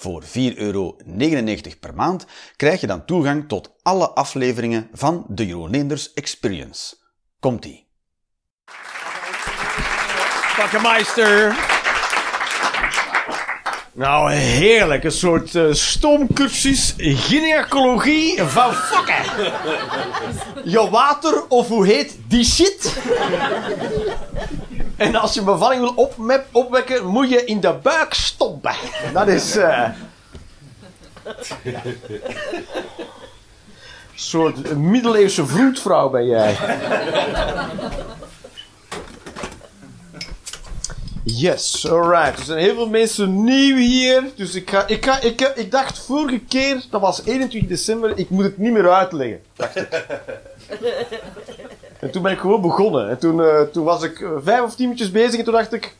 Voor 4,99 euro per maand krijg je dan toegang tot alle afleveringen van de Jeroen Experience. Komt-ie. Pakkenmeister. Nou, heerlijk. Een soort uh, stoomcursus gynaecologie van fucken. Je water, of hoe heet die shit? En als je bevalling wil op opwekken, moet je in de buik stompen. Dat is... Uh... Een soort middeleeuwse vroedvrouw ben jij. Yes, alright. Er zijn heel veel mensen nieuw hier. Dus ik, ga, ik, ga, ik, ik dacht vorige keer, dat was 21 december, ik moet het niet meer uitleggen. Dacht ik. En toen ben ik gewoon begonnen. En toen, uh, toen was ik vijf of tien minuutjes bezig en toen dacht ik,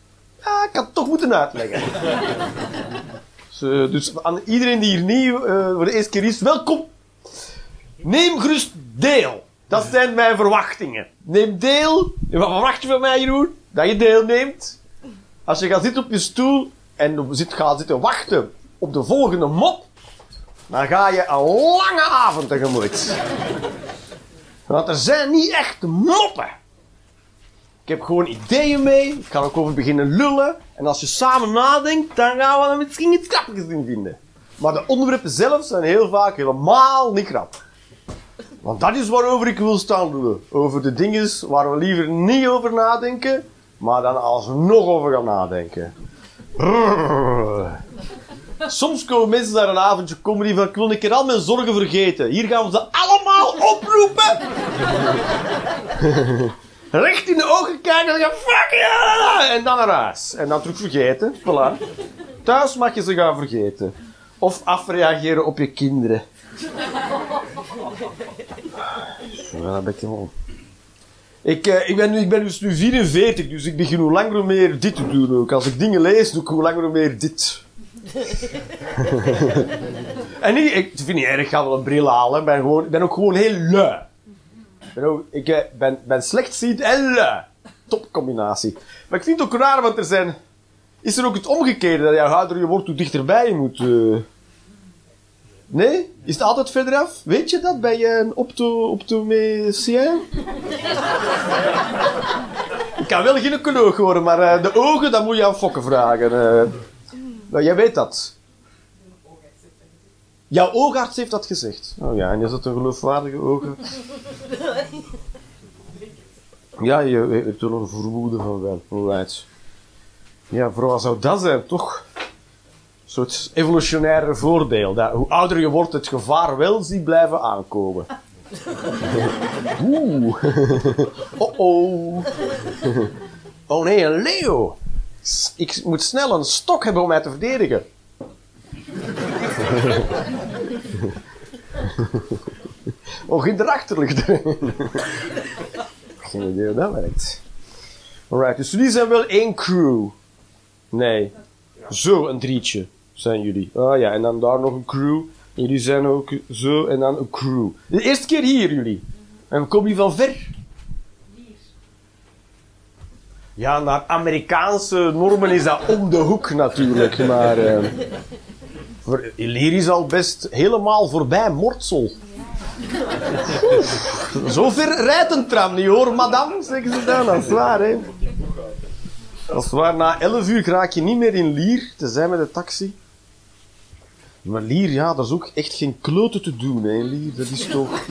ja, ik had het toch moeten uitleggen. dus, uh, dus, aan iedereen die hier nieuw uh, voor de eerste keer is, welkom. Neem gerust deel. Dat zijn mijn verwachtingen. Neem deel. En wat verwacht je van mij, Jeroen? Dat je deelneemt. Als je gaat zitten op je stoel en zit, gaat zitten wachten op de volgende mop, dan ga je een lange avond tegemoet. Want er zijn niet echt moppen. Ik heb gewoon ideeën mee. Ik kan ook over beginnen lullen. En als je samen nadenkt, dan gaan we er misschien iets grappigs in vinden. Maar de onderwerpen zelf zijn heel vaak helemaal niet grappig. Want dat is waarover ik wil staan lullen. Over de dingen waar we liever niet over nadenken, maar dan alsnog over gaan nadenken. Soms komen mensen naar een avondje comedy van ik wil een keer al mijn zorgen vergeten. Hier gaan we ze allemaal oproepen. Recht in de ogen kijken en zeggen fuck ja! En dan naar huis. En dan terug vergeten. Voilà. Thuis mag je ze gaan vergeten. Of afreageren op je kinderen. Ja, dat ben ik gewoon. Ik, uh, ik, ben nu, ik ben dus nu 44, dus ik begin hoe langer hoe meer dit te doen. Als ik dingen lees, doe ik hoe langer hoe meer dit. en ik, ik vind niet erg, ik ga wel een bril halen. Ik ben, gewoon, ik ben ook gewoon heel lui. Ik ben, ik eh, ben, ben slechtziend en lui. Topcombinatie. Maar ik vind het ook raar, want er zijn... Is er ook het omgekeerde, dat je ouder je wordt, hoe dichterbij je moet... Uh... Nee? Is het altijd verder af? Weet je dat bij een opto optomecien? ik kan wel gynaecoloog worden, maar uh, de ogen, dat moet je aan Fokken vragen. Nou, jij weet dat. Jouw oogarts heeft dat gezegd. Oh ja, en is dat een geloofwaardige oogarts? Ja, je hebt er een vermoeden van wel. Alright. Ja, vooral zou dat zijn, toch? Een soort evolutionaire voordeel. Dat hoe ouder je wordt, het gevaar wel ziet blijven aankomen. Oeh. Oh oh. Oh nee, een leeuw. Ik moet snel een stok hebben om mij te verdedigen. oh, in de achterlucht. Geen idee hoe dat werkt. Alright, dus jullie zijn wel één crew. Nee. Zo, een drietje zijn jullie. Ah ja, en dan daar nog een crew. jullie zijn ook zo, en dan een crew. De eerste keer hier, jullie. En komen jullie van ver? Ja, naar Amerikaanse normen is dat om de hoek natuurlijk. Maar uh, voor is al best helemaal voorbij Mortsel. Zo ver rijdt een tram niet hoor, madame, zeggen ze dan. Dat is waar, hè. Dat is waar, na 11 uur raak je niet meer in Lier, te zijn met de taxi. Maar Lier, ja, dat is ook echt geen kloten te doen, hè, Lier. Dat is toch...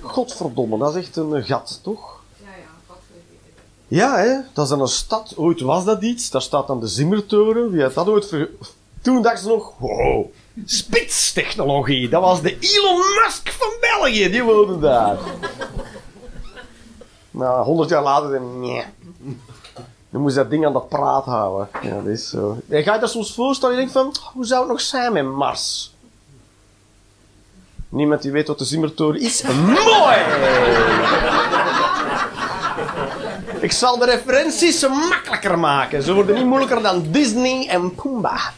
Godverdomme, dat is echt een gat, toch? Ja, hè? dat is dan een stad. Ooit was dat iets. Daar staat dan de Zimmertoren. Wie had dat ooit ver... Toen dachten ze nog, wow, spitstechnologie. Dat was de Elon Musk van België. Die woonde daar. nou, honderd jaar later, nee. Dan moest dat ding aan de praat houden. Ja, dat is zo. En ga je dat soms voorstellen? Je denkt van, hoe zou het nog zijn met Mars? Niemand die weet wat de Zimmertoren is? Mooi! Ik zal de referenties makkelijker maken. Ze worden niet moeilijker dan Disney en Pumba.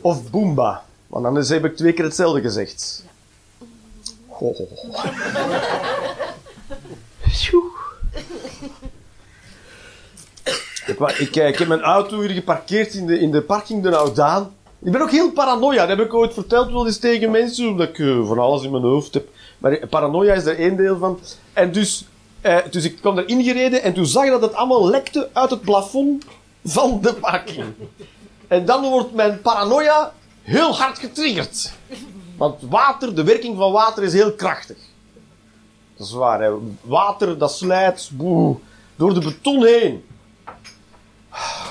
Of Boomba. Want anders heb ik twee keer hetzelfde gezegd. Ik, ik, eh, ik heb mijn auto hier geparkeerd in de, in de parking de Oudaan. Ik ben ook heel paranoia. Dat heb ik ooit verteld wel eens tegen mensen, omdat ik eh, van alles in mijn hoofd heb. Maar paranoia is er één deel van. En dus, eh, dus ik kwam erin gereden en toen zag je dat het allemaal lekte uit het plafond van de parking. En dan wordt mijn paranoia heel hard getriggerd. Want water, de werking van water is heel krachtig. Dat is waar, hè. Water, dat slijt boe, door de beton heen.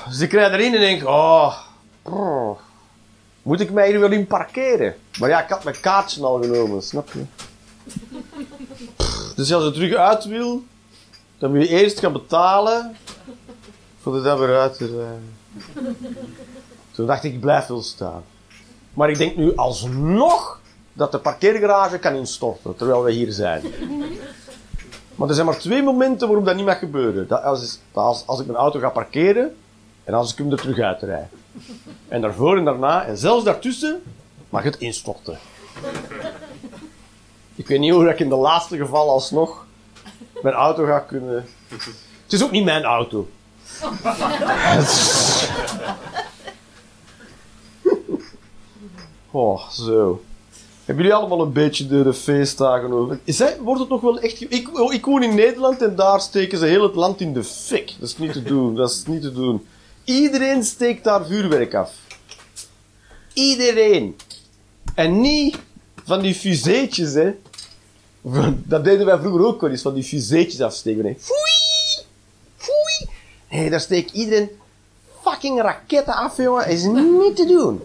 Dus ik rijd erin en denk, oh, moet ik mij hier wel in parkeren? Maar ja, ik had mijn kaartje al genomen, snap je? Dus als je terug uit wil, dan moet je eerst gaan betalen, dat weer uit te rijden. Toen dacht ik, ik blijf wel staan. Maar ik denk nu alsnog dat de parkeergarage kan instorten, terwijl we hier zijn. Maar er zijn maar twee momenten waarop dat niet mag gebeuren. Dat als, als, als ik mijn auto ga parkeren en als ik hem er terug uitrijd. En daarvoor en daarna, en zelfs daartussen, mag het instorten. Ik weet niet hoe ik in de laatste geval alsnog mijn auto ga kunnen... Het is ook niet mijn auto. Oh, zo. Hebben jullie allemaal een beetje de, feestdagen over? Hij, wordt het nog wel echt... Ik, oh, ik woon in Nederland en daar steken ze heel het land in de fik. Dat is niet te doen, dat is niet te doen. Iedereen steekt daar vuurwerk af. Iedereen. En niet van die fuseetjes, hè. Dat deden wij vroeger ook wel eens, van die fuseetjes afsteken. Hè. Foei! Foei! Nee, daar steekt iedereen fucking raketten af, jongen. is niet te doen.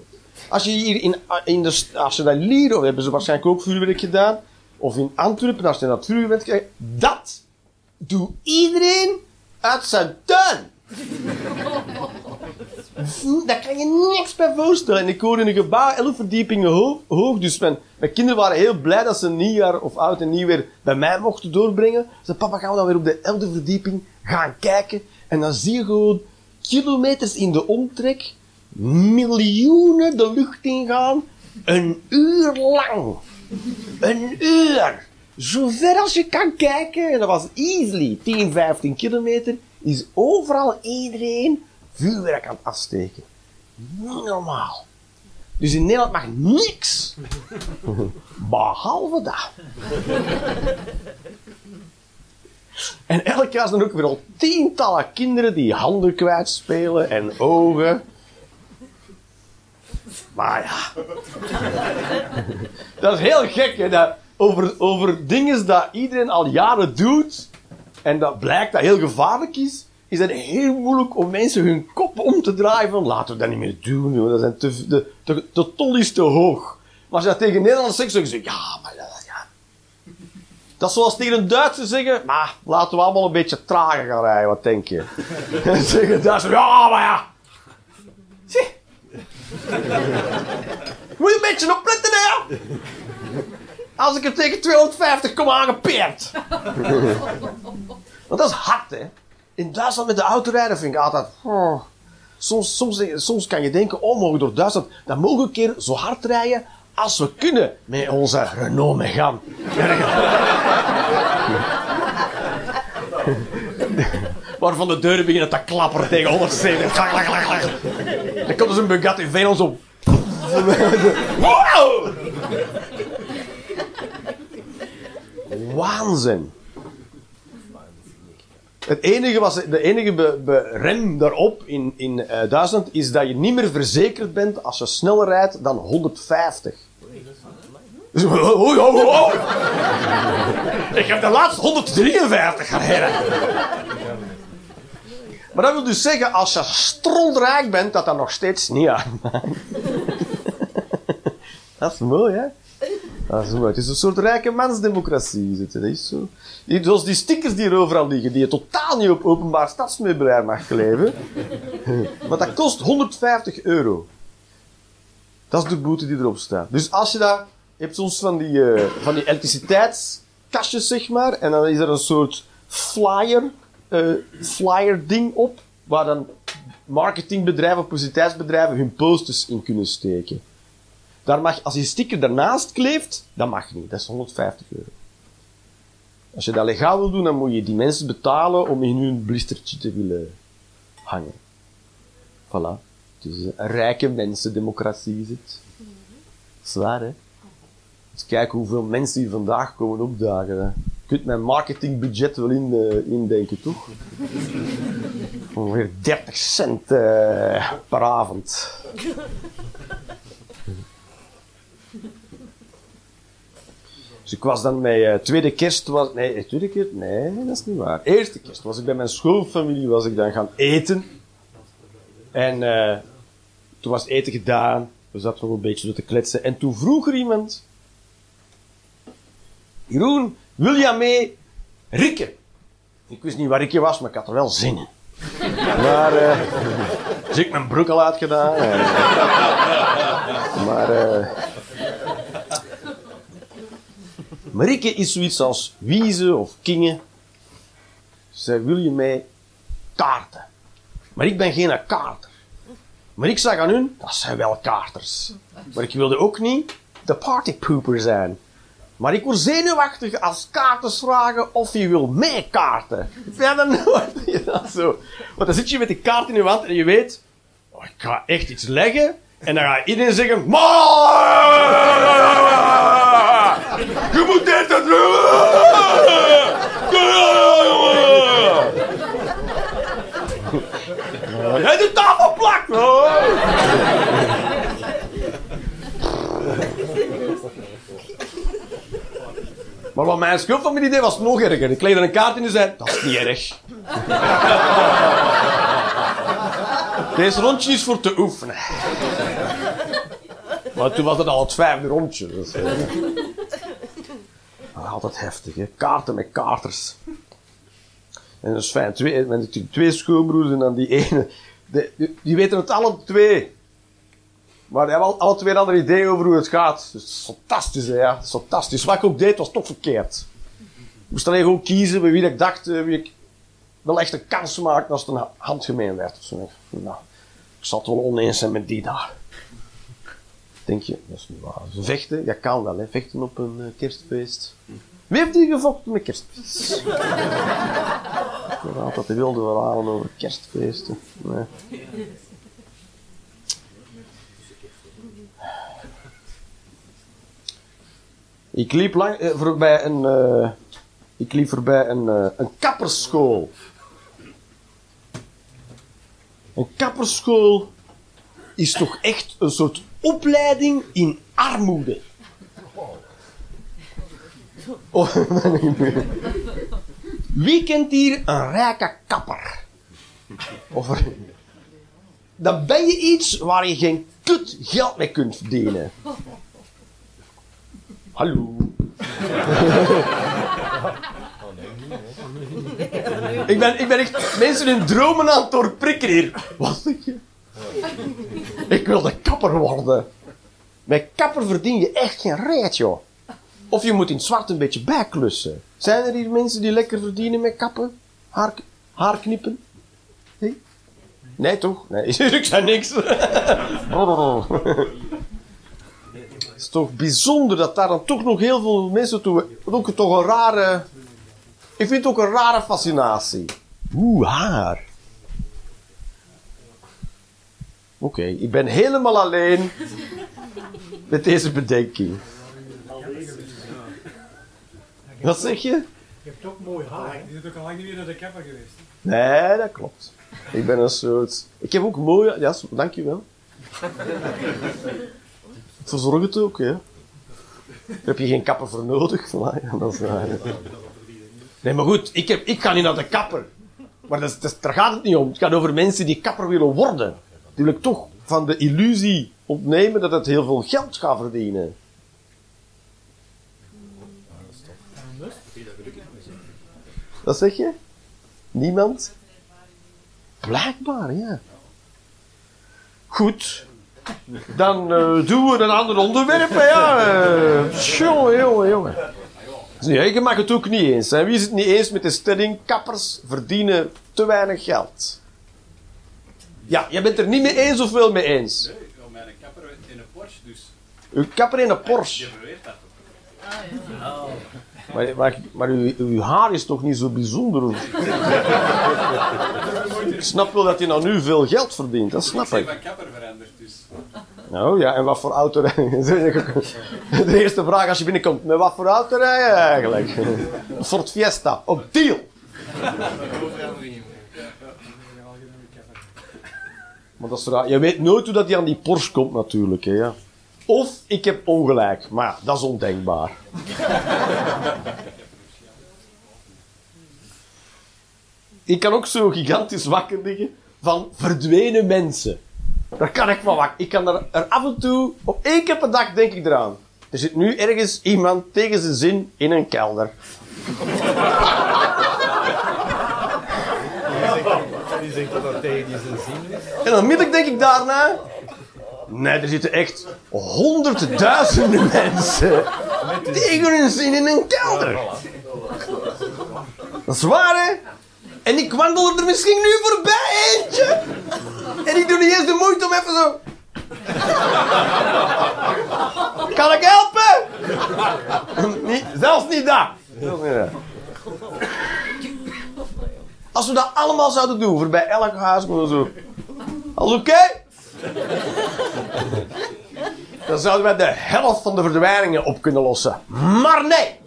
Als je hier in, in de, als je of hebben ze waarschijnlijk ook vuurwerk gedaan, of in Antwerpen, als je dat vuurwerk krijgt, dat doet iedereen uit zijn tuin. Voel- Daar kan je niks bij voorstellen. En ik woonde in een gebouw, 11 verdiepingen hoog, dus mijn, mijn kinderen waren heel blij dat ze nieuwjaar of oud en nieuw weer bij mij mochten doorbrengen. Ze papa, gaan we dan weer op de 11e verdieping gaan kijken. En dan zie je gewoon kilometers in de omtrek, miljoenen de lucht ingaan, een uur lang. Een uur. Zo ver als je kan kijken, en dat was easily 10, 15 kilometer, is overal iedereen vuurwerk aan het afsteken. Niet normaal. Dus in Nederland mag niks. Behalve dat. En elk jaar zijn er ook weer al tientallen kinderen die handen kwijtspelen en ogen. Maar ja. Dat is heel gek, hè. Dat over, over dingen dat iedereen al jaren doet. En dat blijkt dat heel gevaarlijk is. Is het heel moeilijk om mensen hun kop om te draaien van laten we dat niet meer doen. Joh. Dat zijn te, de, de, de tol is te hoog. Maar als je dat tegen Nederlanders zegt, zeggen ze ja, maar dat, ja. Dat is zoals tegen een Duitser zeggen, maar laten we allemaal een beetje trager gaan rijden, wat denk je? En dan zeggen Duitsers, ja, maar ja. Zie. Moet je een beetje opletten, hè? Als ik er tegen 250 kom aangepeerd. Want dat is hard, hè? In Duitsland met de auto rijden vind ik altijd... oh. Soms, soms, soms kan je denken, oh, mogen we door Duitsland... Dan mogen we een keer zo hard rijden als we kunnen met onze Renault Megane. Waarvan de deuren beginnen te klapperen tegen 170. Klak, klak, klak, klak. Dan komt dus een Bugatti Veyron zo... Wow! Waanzin. Het enige was, de enige rem daarop in, in eh, Duitsland is dat je niet meer verzekerd bent als je sneller rijdt dan 150. Dus. Ik heb de laatste 153 gereden. Maar dat wil dus zeggen, als je strontrijk bent, dat dat nog steeds niet aanmaakt. Dat is mooi, hè? Mooi. Het is een soort rijke mansdemocratie. is het. Dat is zo. Die, zoals die stickers die er overal liggen, die je totaal niet op openbaar stadsmeubilair mag kleven. Maar dat kost 150 euro. Dat is de boete die erop staat. Dus als je dat... Je hebt soms van die, eh, van die elektriciteitskastjes, zeg maar. En dan is er een soort flyer, eh, flyer ding op. Waar dan marketingbedrijven of hun posters in kunnen steken. Daar mag, als je sticker daarnaast kleeft, dat mag niet. Dat is 150 euro. Als je dat legaal wil doen, dan moet je die mensen betalen om in hun blistertje te willen hangen. Voilà. Is een rijke mensendemocratie is het. Zwaar, hè? Eens kijken hoeveel mensen hier vandaag komen opdagen. Je kunt mijn marketingbudget wel in, uh, indenken, toch? Ongeveer 30 cent uh, per avond. Dus ik was dan met uh, tweede kerst, was, nee, tweede kerst, nee, dat is niet waar. Eerste kerst was ik bij mijn schoolfamilie, was ik dan gaan eten. En uh, toen was eten gedaan, we zaten nog een beetje zo te kletsen. En toen vroeg er iemand, Jeroen, wil je mee Rikke? Ik wist niet waar Rikke was, maar ik had er wel zin in. Maar, uh, dus ik mijn broek al uitgedaan. Maar, uh, Marieke is zoiets als Wieze of Kingen. Zij wil je mij kaarten. Maar ik ben geen kaarter. Maar ik zeg aan hun, dat zijn wel kaarters. Maar ik wilde ook niet de partypooper zijn. Maar ik word zenuwachtig als kaarters vragen of je wil meekaarten. Ja, dan je dat zo. Want dan zit je met die kaart in je hand en je weet, oh, ik ga echt iets leggen. En dan gaat iedereen zeggen, maar Hij de tafel plakt! Maar wat mijn schuld van mijn idee was nog erger. Ik legde een kaart in en zei, dat is niet erg. Deze rondje is voor te oefenen. Maar toen was het al het vijfde rondje. Dus, uh... Altijd heftig, hè. Kaarten met kaarters. En dat is fijn. Twee, met twee schoonbroers en dan die ene. Die, weten het alle twee. Maar die hebben alle twee een ander idee over hoe het gaat. Dus het is fantastisch, hè, ja. Het is fantastisch. Wat ik ook deed, was toch verkeerd. Ik moest alleen gewoon kiezen bij wie ik dacht, wie ik wel echt een kans maakte als het een handgemeen werd. Of zo. Nou, ik zat wel oneens zijn met die daar. Denk je, dat is niet waar. Vechten, dat kan wel, hè. Vechten op een uh, kerstfeest. Wie heeft die gevochten met kerstfeest? Ik altijd de wilde verhalen over kerstfeesten. Nee. Ik liep lang, eh, voorbij een, uh, ik liep voorbij een, uh, een kapperschool. Een kapperschool is toch echt een soort opleiding in armoede. Oh, Wie kent hier een rijke kapper? Dan ben je iets waar je geen kut geld mee kunt verdienen. Hallo. ik, ben, ik ben echt mensen hun dromen aan het doorprikken hier. Wat zeg je? Ik wil de kapper worden. Met kapper verdien je echt geen reet, joh. Of je moet in zwart een beetje bijklussen. Zijn er hier mensen die lekker verdienen met kappen? Haar, haarknippen? Nee? Nee, toch? Nee, ik zei niks. Het is toch bijzonder dat daar dan toch nog heel veel mensen toe... Ook toch een rare... Ik vind het ook een rare fascinatie. Oeh, haar. Oké, okay, ik ben helemaal alleen met deze bedenking. Wat zeg je? Je hebt ook mooi haar. Je bent ook al lang niet meer naar de kapper geweest. Nee, dat klopt. Ik ben een soort... Ik heb ook mooie... Ja, dankjewel. Ik verzorg het ook, hè. Daar heb je geen kapper voor nodig. dat is, Nee, maar goed, ik, heb, ik ga niet naar de kapper. Maar dat, dat, daar gaat het niet om. Het gaat over mensen die kapper willen worden. Ik toch van de illusie ontnemen dat het heel veel geld gaat verdienen. Wat zeg je? Niemand? Blijkbaar, ja. Goed. Dan eh, doen we een ander onderwerp. Ja, Eh, jongen, jongen. Ja, je mag het ook niet eens. Wie is het niet eens met de stelling? Kappers verdienen te weinig geld. Ja, je bent er niet mee eens of wel mee eens? Nee, wel mijn kapper in een Porsche, dus Uw kapper in een Porsche. je beweert dat toch? Maar, maar, maar uw, uw haar is toch niet zo bijzonder? ik snap wel dat hij nou nu veel geld verdient, dat snap Ik ik. van kapper veranderd, dus. Nou ja, en wat voor auto rijden? De eerste vraag als je binnenkomt, met wat voor auto rij je eigenlijk? Een Ford Fiesta, op deal. Maar dat. Je weet nooit hoe dat hij aan die Porsche komt natuurlijk. Hè, ja. Of ik heb ongelijk. Maar ja, dat is ondenkbaar. ik kan ook zo gigantisch wakker liggen van verdwenen mensen. Daar kan ik van wakker. Ik kan er, er af en toe, op één keer per dag denk ik eraan. Er zit nu ergens iemand tegen zijn zin in een kelder. Zegt dat dat tegen die zijn zin is. En onmiddellijk denk ik daarna... Nee, er zitten echt honderdduizenden mensen tegen hun zin in een kelder. Dat is waar, hè? En ik wandel er misschien nu voorbij, eentje. En ik doe niet eens de moeite om even zo... Kan ik helpen? Niet, zelfs niet dat. Zelfs niet dat. Als we dat allemaal zouden doen, voorbij elk huis, gewoon zo... Alles oké? Dan zouden wij de helft van de verdwijningen op kunnen lossen. Maar nee!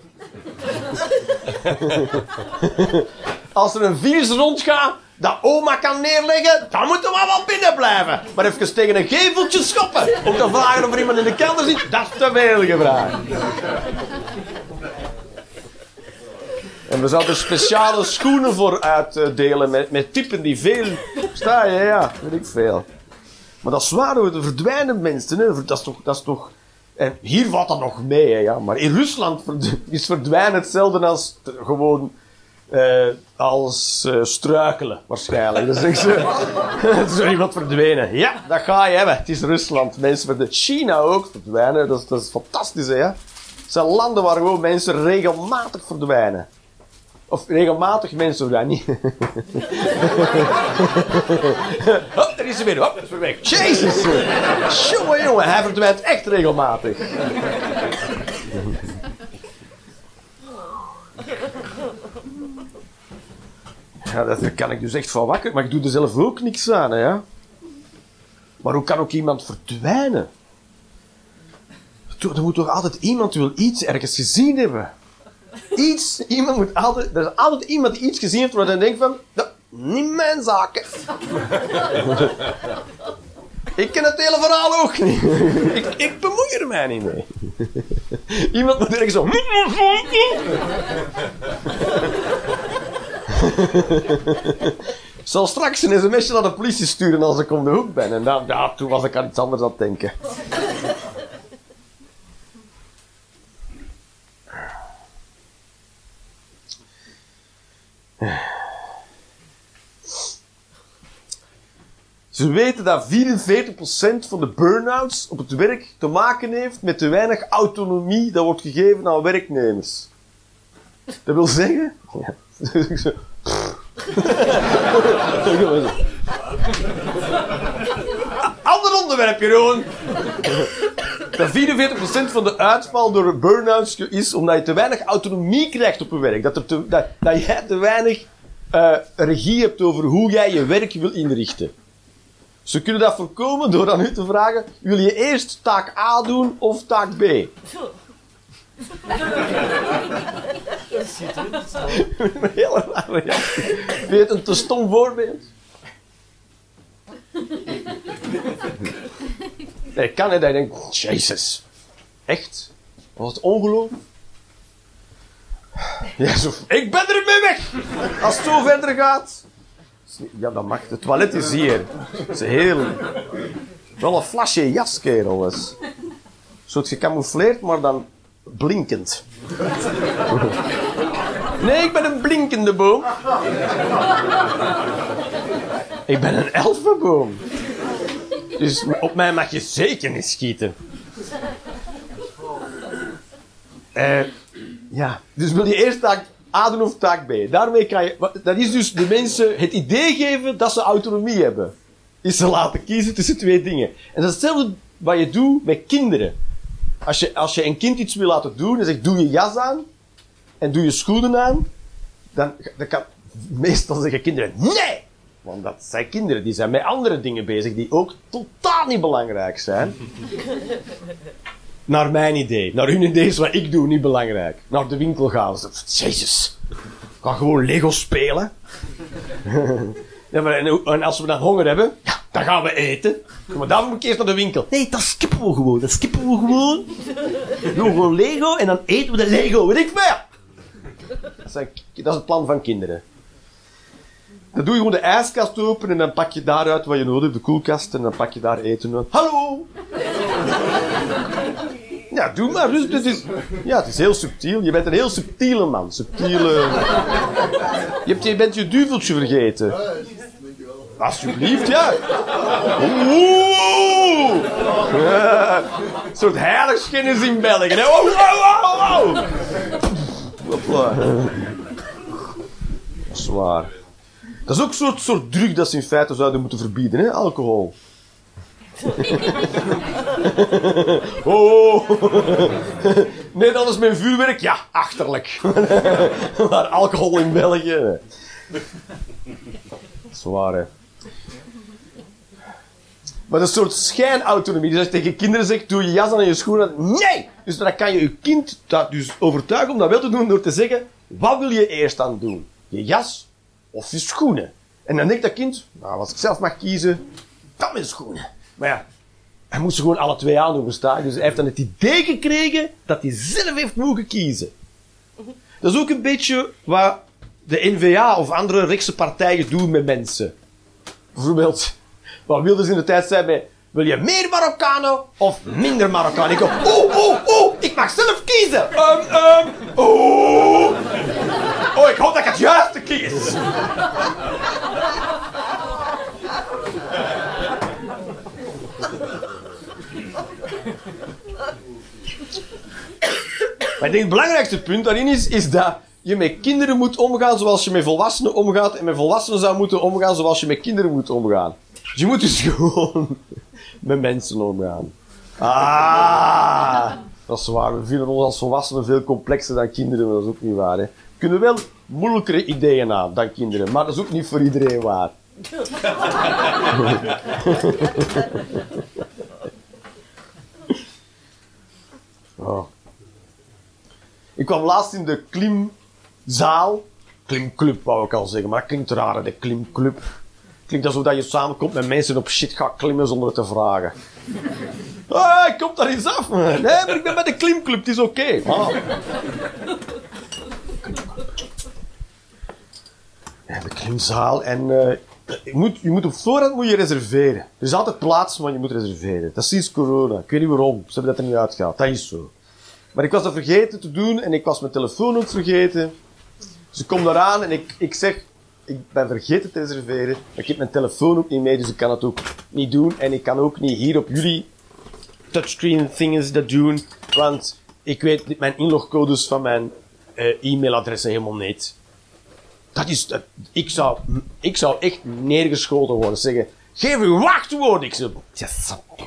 Als er een virus rondgaat dat oma kan neerleggen, dan moeten we wel binnen blijven. Maar even tegen een geveltje schoppen om te vragen of er iemand in de kelder zit, dat is te veel gevraagd. En we zouden speciale schoenen voor uitdelen met, met typen die veel... Sta je, ja, weet ik veel. Maar dat is waar, de verdwijnen mensen, hè. Dat is toch... Dat is toch en hier valt dat nog mee, hè, ja. Maar in Rusland is verdwijnen hetzelfde als gewoon... eh, als eh, struikelen, waarschijnlijk. Dat er is zo iemand verdwenen. Ja, dat ga je hebben. Het is Rusland. Mensen verdwijnen. China ook verdwijnen. Dat is, dat is fantastisch, hè. Het zijn landen waar gewoon mensen regelmatig verdwijnen. Of regelmatig mensen verdwijnen. Niet. Hop, daar is hij weer. Hop, dat is weer weg. Jezus. Jongen, jongen. Hij verdwijnt echt regelmatig. Ja, dat- daar kan ik dus echt van wakker. Maar ik doe er zelf ook niks aan, hè. ja. Maar hoe kan ook iemand verdwijnen? Er moet toch altijd iemand die wil iets ergens gezien hebben. Iets, iemand moet altijd, er is altijd iemand die iets gezien heeft waar hij denkt van, dat, niet mijn zaken. ik ken het hele verhaal ook niet. ik, ik bemoei er mij niet mee. iemand moet ergens zo... Zal straks een sms'je naar de politie sturen als ik om de hoek ben. En dan, ja, toen was ik aan iets anders aan het denken. Ze weten dat 44% van de burn-outs op het werk te maken heeft met te weinig autonomie dat wordt gegeven aan werknemers. Dat wil zeggen... Ja. Ander onderwerp, Jeroen. Dat 44% van de uitval door burn-outs is omdat je te weinig autonomie krijgt op je werk. Dat, er te, dat, dat jij te weinig eh, regie hebt over hoe jij je werk wil inrichten. Ze kunnen dat voorkomen door aan u te vragen: wil je eerst taak A doen of taak B? Een hele rare reactie. Weet je een te stom voorbeeld? Nee, kan het je denkt, jezus, echt? Was het ongeloof? Zo, ik ben er mee weg! Als het zo verder gaat. Ja, dat mag. Het toilet is hier. Het is heel... Wel een flasje jas, kerel. is. Zo gecamoufleerd, maar dan blinkend. Nee, ik ben een blinkende boom. Ik ben een elfenboom. Dus op mij mag je zeker niet schieten. Eh, ja, dus wil je eerst taak A doen of taak B? Daarmee kan je... Dat is dus de mensen het idee geven dat ze autonomie hebben. Is ze laten kiezen tussen twee dingen. En dat is hetzelfde wat je doet met kinderen. Als je, als je een kind iets wil laten doen en zegt doe je jas aan en doe je schoenen aan, dan, dan kan meestal zeggen kinderen nee! Want dat zijn kinderen, die zijn met andere dingen bezig die ook totaal niet belangrijk zijn. Naar mijn idee. Naar hun idee is wat ik doe niet belangrijk. Naar de winkel gaan. Ze- Jezus. Ga gewoon Lego spelen. ja, maar en, als we dan honger hebben, dan gaan we eten. Maar dan moet ik eerst naar de winkel. Nee, dat skippen we gewoon. Dat skippen we gewoon. We doen gewoon Lego en dan eten we de Lego. Weet ik veel. Dat is het plan van kinderen. Dan doe je gewoon de ijskast open en dan pak je daaruit wat je nodig hebt, de koelkast, en dan pak je daar eten uit. Hallo! Ja, doe maar. Dus, ja, het is heel subtiel. Je bent een heel subtiele man. Subtiele... Je, hebt, je bent je duveltje vergeten. Alsjeblieft, ja. Oeh! Een soort heiligschennis in België. hè. Wow, wow, wow, wow. Hopla. Dat is ook een soort, soort drug dat ze in feite zouden moeten verbieden, hè? alcohol. oh! Nee, dat is mijn vuurwerk. Ja, achterlijk. maar alcohol in België. Dat is waar, hè. Maar dat is een soort schijnautonomie. Dus als je tegen kinderen zegt, doe je jas aan en je schoenen aan. Nee! Dus dan kan je je kind dat dus overtuigen om dat wel te doen door te zeggen, wat wil je eerst aan doen? Je jas of je schoenen? En dan denkt dat kind, nou, als ik zelf mag kiezen, dan mijn schoenen. Maar ja, hij moest ze gewoon alle twee aandoen, verstaan? Dus hij heeft dan het idee gekregen dat hij zelf heeft mogen kiezen. Dat is ook een beetje wat de NVA of andere rechtse partijen doen met mensen. Bijvoorbeeld, wat wilden ze in de tijd zijn bij... Wil je meer Marokkanen of minder Marokkanen? Ik oeh, oeh, oeh, ik mag zelf kiezen. Um, um, oeh. Oh, ik hoop dat ik het juiste kies. Maar ik denk het belangrijkste punt daarin is, is dat je met kinderen moet omgaan zoals je met volwassenen omgaat. En met volwassenen zou moeten omgaan zoals je met kinderen moet omgaan. Dus je moet dus gewoon met mensen omgaan. Ah, dat is waar. We vinden ons als volwassenen veel complexer dan kinderen, maar dat is ook niet waar. Hè. Kunnen wel moeilijkere ideeën aan dan kinderen, maar dat is ook niet voor iedereen waar. Oh. Ik kwam laatst in de klimzaal. Klimclub wou ik al zeggen, maar dat klinkt raar, de klimclub. Klinkt alsof dat je samenkomt met mensen op shit gaat klimmen zonder het te vragen. Ah, ik kom daar eens af. Nee, maar ik ben bij de klimclub, het is oké. Ah. Ja, de klimzaal en... eh, je, moet, je moet op voorhand moet je reserveren. Er is altijd plaats, maar je moet reserveren. Dat is sinds corona. Ik weet niet waarom. Ze hebben dat er niet uitgehaald. Dat is zo. Maar ik was dat vergeten te doen en ik was mijn telefoon ook vergeten. Dus ik daaraan en ik, ik zeg, ik ben vergeten te reserveren. Maar ik heb mijn telefoon ook niet mee, dus ik kan het ook niet doen. En ik kan ook niet hier op jullie touchscreen things dat doen. Want ik weet mijn inlogcodes van mijn eh, e-mailadressen helemaal niet. Dat is, dat, ik, zou, ik zou echt neergeschoten worden. Zeggen, geef uw wachtwoord. Ik zo, yes.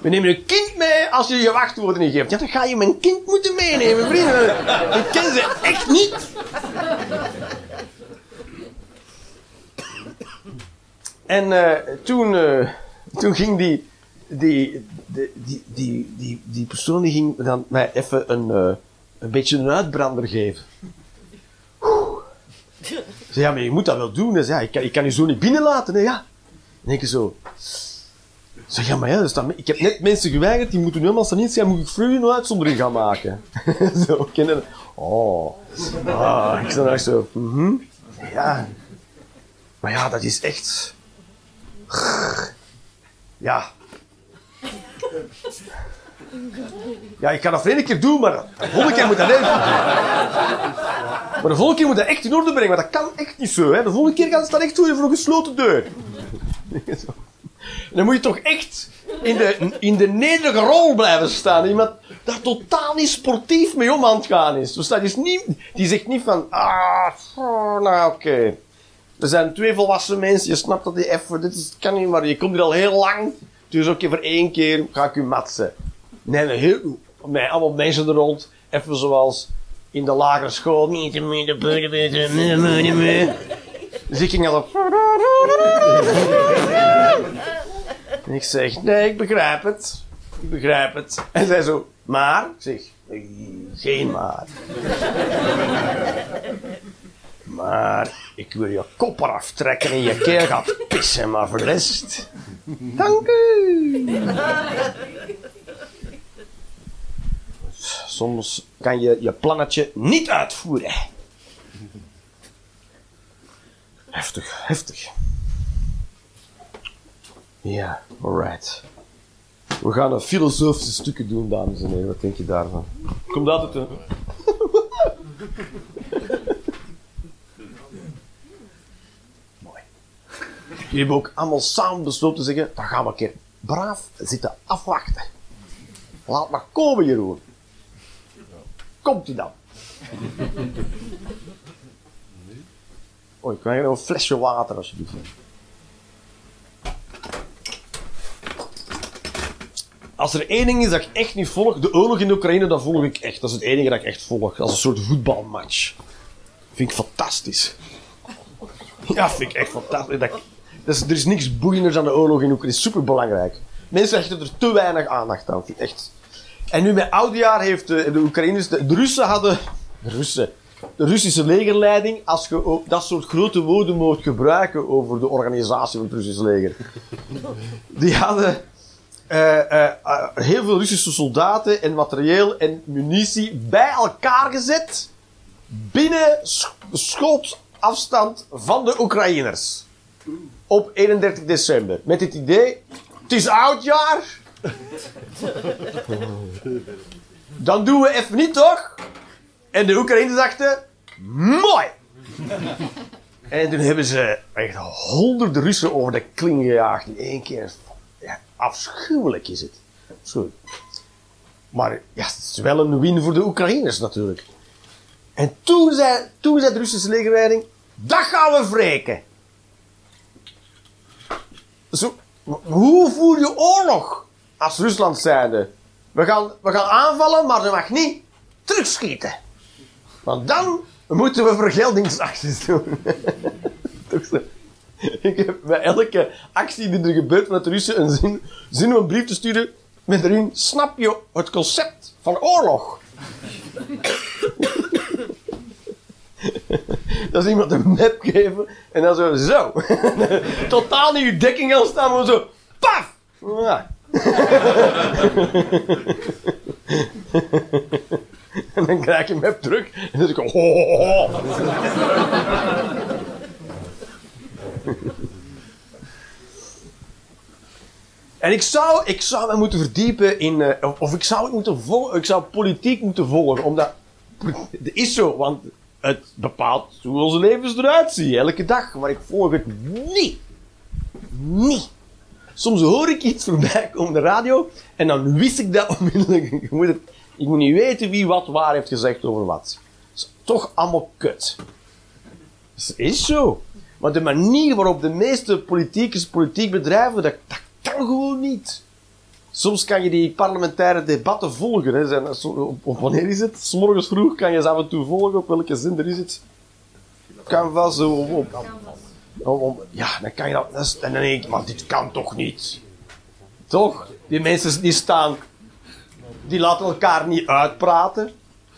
We nemen een kind mee als je je wachtwoorden niet geeft. Ja, dan ga je mijn kind moeten meenemen, vrienden. Ik ken ze echt niet. En eh, toen, eh, toen ging die, die, die, die, die, die, persoon die ging dan mij even een, eh, een beetje een uitbrander geven. Zei, ja, maar je moet dat wel doen. Ja, ik, kan, ik kan je zo niet binnenlaten. Hè, ja. En ik zo... Zeg, ja, maar ja, er staan, ik heb net mensen geweigerd, die moeten nu helemaal staan zijn, moet ik u een uitzondering gaan maken. zo, kennen. Oh. Ah, ik sta daar zo, mhm. Ja. Maar ja, dat is echt... Ja. Ja, ik kan dat voor keer doen, maar de volgende keer moet dat echt... Maar de volgende keer moet dat echt in orde brengen, want dat kan echt niet zo. Hè. De volgende keer gaat het dan echt voor voor een gesloten deur. Dan moet je toch echt in de, in de nederige rol blijven staan. Iemand dat totaal niet sportief mee om aan het gaan is. Dus dat is niet, die zegt niet van, ah, nou oké. Er zijn twee volwassen mensen, je snapt dat die even, dit is, kan niet, maar je komt hier al heel lang. Dus oké, voor één keer ga ik u matsen. Nee, nee, heel, met allemaal mensen er rond. Even zoals in de lagere school. Dus ik ging al op... En ik zeg, nee, ik begrijp het. Ik begrijp het. En zij zo, maar? Ik zeg, "Nee, geen maar. Maar ik wil je kop eraf trekken en je keel gaat pissen, maar voor de rest... Dank u. Soms kan je je plannetje niet uitvoeren. Heftig, heftig. Ja, alright. We gaan een filosofische stukken doen, dames en heren. Wat denk je daarvan? Komt dat uit de... Mooi. Jullie hebben ook allemaal samen besloten te zeggen, dan gaan we een keer braaf zitten afwachten. Laat maar komen, Jeroen. Komt u dan? Oh, ik krijg nog een flesje water alsjeblieft. Als er één ding is dat ik echt niet volg, de oorlog in Oekraïne, dat volg ik echt. Dat is het enige dat ik echt volg. Als een soort voetbalmatch. Vind ik fantastisch. Ja, vind ik echt fantastisch. Dat, is, er is niks boeienders dan de oorlog in Oekraïne. Super belangrijk. Mensen hechten er te weinig aandacht aan. Echt. En nu met oudjaar heeft de, de Oekraïners, de, Russen hadden, de Russen, de Russische legerleiding, als je dat soort grote woorden mocht gebruiken over de organisatie van het Russische leger, die hadden eh, eh, eh, heel veel Russische soldaten en materieel en munitie bij elkaar gezet binnen sch- schotafstand van de Oekraïners. Op 31 december. Met het idee, het is oudjaar, dan doen we even niet, toch? En de Oekraïners dachten, mooi! En toen hebben ze echt honderden Russen over de kling gejaagd in één keer. Ja, afschuwelijk is het. Sorry. Maar ja, het is wel een win voor de Oekraïners natuurlijk. En toen zei, toen zei de Russische legerleiding, dat gaan we wreken. Zo, hoe voer je oorlog als Rusland zijnde? We gaan, we gaan aanvallen, maar ze mag niet terugschieten. Want dan moeten we vergeldingsacties doen. Ik heb bij elke actie die er gebeurt met de Russen een zin, zin om een brief te sturen met erin, snap je het concept van oorlog? Dat is iemand een map geven en dan zo, zo. Totaal niet uw dekking aan staan, maar zo, paf! En dan krijg je map terug en dan zeg ik, ho, ho, ho. En ik zou, ik zou me moeten verdiepen in, eh, of, of ik zou het moeten volgen, ik zou politiek moeten volgen, omdat, het is zo, want het bepaalt hoe onze levens eruit zien, elke dag, maar ik volg het niet. Niet. Soms hoor ik iets voorbij komen op de radio en dan wist ik dat onmiddellijk. Ik moet, ik moet niet weten wie wat waar heeft gezegd over wat. Is toch allemaal kut. Het is zo. Maar de manier waarop de meeste politiekers politiek bedrijven, dat, dat kan gewoon niet. Soms kan je die parlementaire debatten volgen. Hè. Zijn, op, wanneer is het? 's morgens vroeg kan je ze af en toe volgen. Op welke zender is het? Kan wel zo om- om- ja, dan kan je dat. dat is- en dan denk ik, maar dit kan toch niet? Toch? Die mensen die staan. Die laten elkaar niet uitpraten.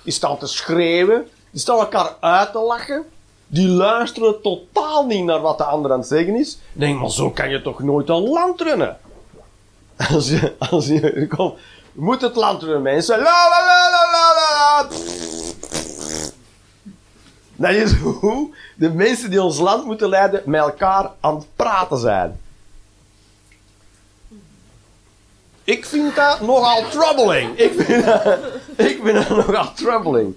Die staan te schreeuwen. Die staan elkaar uit te lachen. Die luisteren totaal niet naar wat de ander aan het zeggen is. Denk ik, maar zo kan je toch nooit een land runnen? Als je, als je, kom, je moet het land runnen, mensen. La la la la la. la. Dat is hoe de mensen die ons land moeten leiden met elkaar aan het praten zijn. Ik vind dat nogal troubling. Ik vind dat, ik vind dat nogal troubling.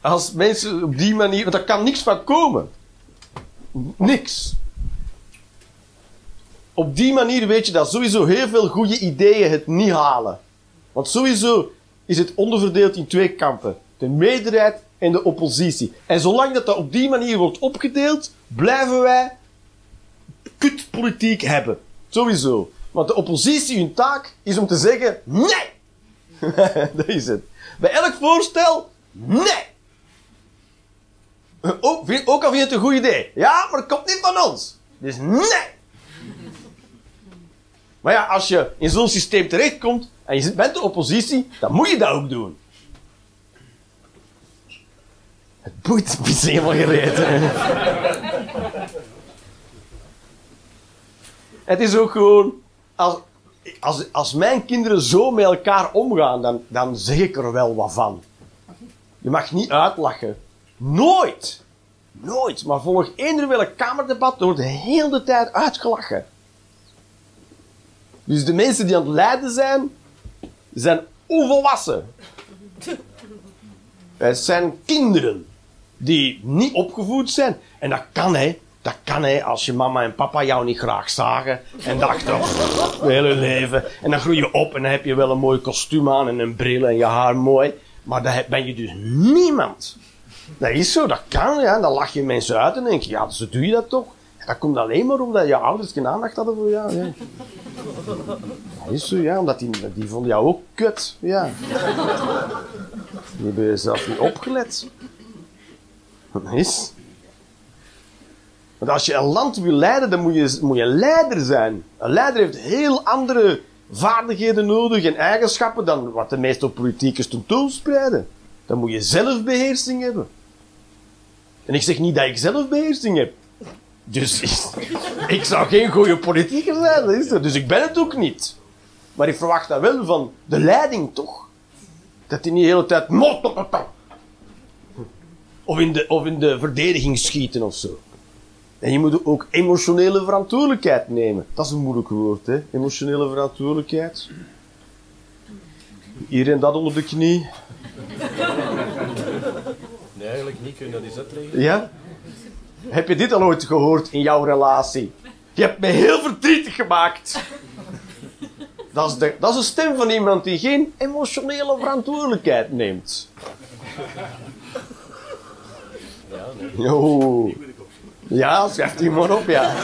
Als mensen op die manier... Want daar kan niks van komen. Niks. Op die manier weet je dat sowieso heel veel goede ideeën het niet halen. Want sowieso is het onderverdeeld in twee kampen. De meerderheid en de oppositie. En zolang dat, dat op die manier wordt opgedeeld, blijven wij kutpolitiek hebben. Sowieso. Want de oppositie, hun taak, is om te zeggen, nee! dat is het. Bij elk voorstel, nee! Ook, ook al vind je het een goed idee. Ja, maar het komt niet van ons. Dus nee! Maar ja, als je in zo'n systeem terechtkomt en je bent de oppositie, dan moet je dat ook doen. Het boeit is helemaal gereden. Het is ook gewoon, als, als, als mijn kinderen zo met elkaar omgaan, dan, dan zeg ik er wel wat van. Je mag niet uitlachen. Nooit. Nooit. Maar volg eender welk kamerdebat, er wordt de hele tijd uitgelachen. Dus de mensen die aan het lijden zijn, zijn onvolwassen. Het zijn kinderen die niet opgevoed zijn. En dat kan, hè. Dat kan, hè, als je mama en papa jou niet graag zagen. En dachten, oh, mijn hele leven. En dan groei je op en dan heb je wel een mooi kostuum aan en een bril en je haar mooi. Maar dan ben je dus niemand. Dat is zo, dat kan, ja. Dan lach je mensen uit en denk ja, zo doe je dat toch. Dat komt alleen maar omdat je ouders geen aandacht hadden voor jou. Ja. Dat is zo, ja, omdat die, die vonden jou ook kut. Ja. Die hebben zelf niet opgelet. Dat is. Want als je een land wil leiden, dan moet je, moet je leider zijn. Een leider heeft heel andere vaardigheden nodig en eigenschappen dan wat de meeste politiekers tentoonspreiden. Dan moet je zelfbeheersing hebben. En ik zeg niet dat ik zelfbeheersing heb. Dus ik zou geen goede politieker zijn, dat is het. Dus ik ben het ook niet. Maar ik verwacht dat wel van de leiding toch. Dat hij niet de hele tijd... Of in de, of in de verdediging schieten of zo. En je moet ook emotionele verantwoordelijkheid nemen. Dat is een moeilijk woord, hè? Emotionele verantwoordelijkheid. Iedereen dat onder de knie. Nee, eigenlijk niet. Kun je dat eens uitleggen? Ja? Heb je dit al ooit gehoord in jouw relatie? Je hebt me heel verdrietig gemaakt. Dat is, de, dat is een stem van iemand die geen emotionele verantwoordelijkheid neemt. Ja, nee. Ja, schrijf die maar op, ja.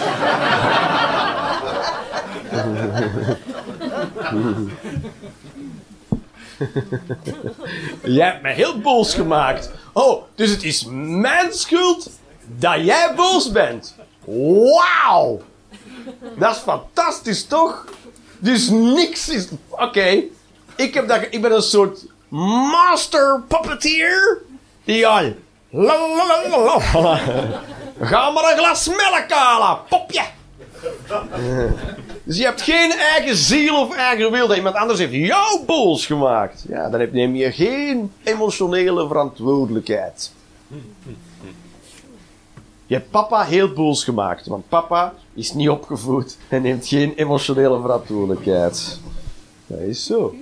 Jij hebt me heel boos gemaakt. Oh, dus het is mijn schuld dat jij boos bent. Wauw! Dat is fantastisch, toch? Dus niks is... Oké, ik, heb dat, ik ben een soort master puppeteer die al... Ga maar een glas melk halen, popje! Dus je hebt geen eigen ziel of eigen wil dat iemand anders heeft jou boos gemaakt. Ja, dan neem je geen emotionele verantwoordelijkheid. Je hebt papa heel boos gemaakt, want papa is niet opgevoed en neemt geen emotionele verantwoordelijkheid. Dat is zo.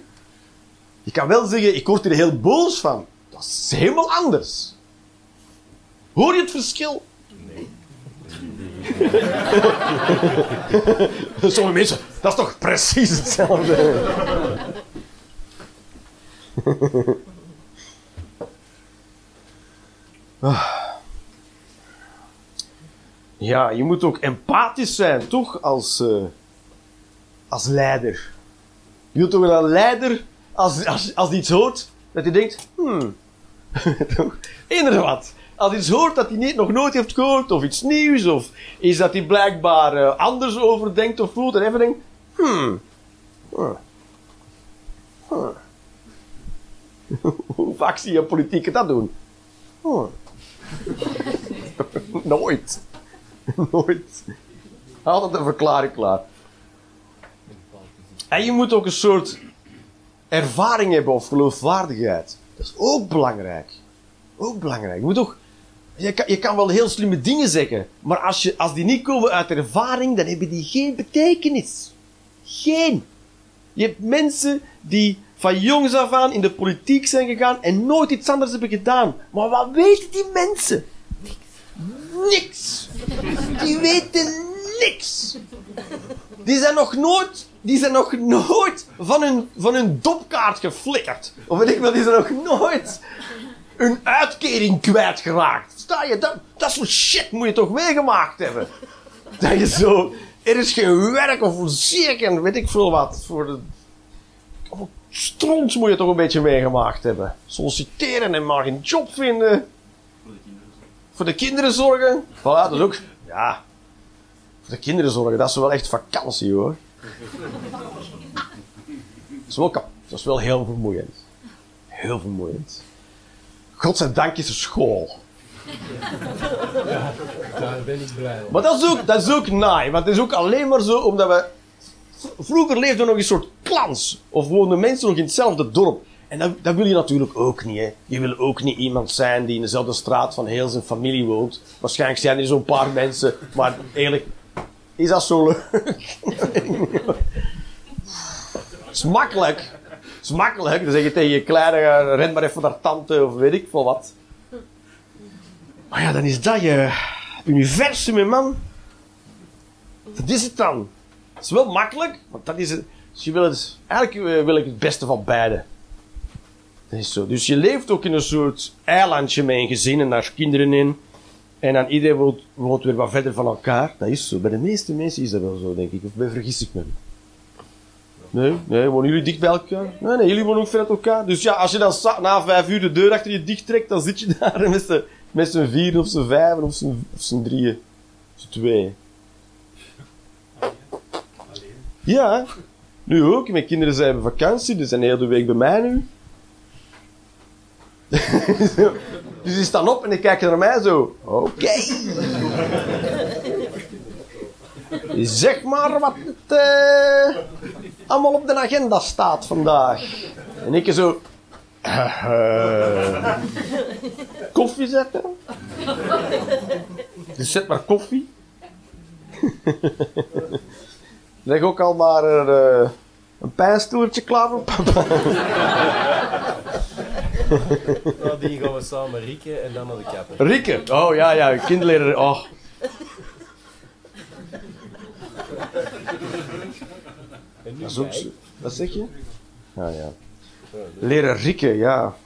Je kan wel zeggen, ik word er heel boos van. Dat is helemaal anders. Hoor je het verschil? Sommige mensen, dat is toch precies hetzelfde. Ah. Ja, je moet ook empathisch zijn, toch? Als, eh, als leider. Je wilt toch wel een leider, als, als, als die iets hoort, dat hij denkt, hmm, wat. Als hij iets hoort dat hij niet, nog nooit heeft gehoord, of iets nieuws, of is dat hij blijkbaar eh, anders over denkt of voelt, en even denkt, hmm. Hoe vaak zie je politieken dat doen? Nooit. Nooit. Altijd een verklaring klaar. En je moet ook een soort ervaring hebben of geloofwaardigheid. Dat is ook belangrijk. Ook belangrijk. Je moet ook... Je kan, je kan wel heel slimme dingen zeggen, maar als, je, als die niet komen uit ervaring, dan hebben die geen betekenis. Geen. Je hebt mensen die van jongs af aan in de politiek zijn gegaan en nooit iets anders hebben gedaan. Maar wat weten die mensen? Niks. Die weten niks. Die zijn nog nooit, die zijn nog nooit van hun, van hun dopkaart geflikkerd. Of weet ik wel, die zijn nog nooit een uitkering kwijtgeraakt. Sta je, dat, dat soort shit moet je toch meegemaakt hebben. Dat je zo, er is geen werk of zeker, weet ik veel wat. Voor de, stront moet je toch een beetje meegemaakt hebben. Solliciteren en maar geen job vinden. Voor de kinderen zorgen. Voilà, dat is ook, ja. Voor de kinderen zorgen, dat is wel echt vakantie hoor. Dat is wel, kap- dat is wel heel vermoeiend. Heel vermoeiend. Godzijdank is er school. Daar ben ik blij om. Maar dat is ook, dat is ook naai. Want het is ook alleen maar zo omdat we... Vroeger leefden we nog een soort klans. Of woonden mensen nog in hetzelfde dorp. En dat, wil je natuurlijk ook niet. Hè. Je wil ook niet iemand zijn die in dezelfde straat van heel zijn familie woont. Waarschijnlijk zijn er zo'n paar mensen. Maar eigenlijk is dat zo leuk. Het is makkelijk. Het is makkelijk. Dan zeg je tegen je kleine, eh, ren maar even naar tante of weet ik veel wat. Maar ja, dan is dat je universum, man. Dat is het dan. Het is wel makkelijk, want dat is het. Je wil het, eigenlijk wil ik het beste van beide. Dus je leeft ook in een soort eilandje met een gezin en daar kinderen in. En dan iedereen woont, woont weer wat verder van elkaar. Dat is zo. Bij de meeste mensen is dat wel zo, denk ik. Of ben vergis ik me? Nee, nee, wonen jullie dicht bij elkaar? Nee, nee, jullie wonen ook ver uit elkaar. Dus ja, als je dan na vijf uur de deur achter je dicht trekt, dan zit je daar met z'n, met vier of z'n vijf of z'n, of drieën. Of z'n tweeën. Ja, nu ook. Mijn kinderen zijn op vakantie, die zijn de hele week bij mij nu. dus die staan op en die kijken naar mij zo. Oké. zeg maar wat het eh, allemaal op de agenda staat vandaag. En ik zo... eh, koffie zetten? Dus zet maar koffie. Leg ook al maar een, eh, een pijnstoeltje klaar voor papa. Nadien gaan we samen rieken en dan naar de kapper. Rieke. Oh ja, ja, kindleraar. Oh. En nu ook. Wat zeg je? Ja, ja. Leren rikken, ja.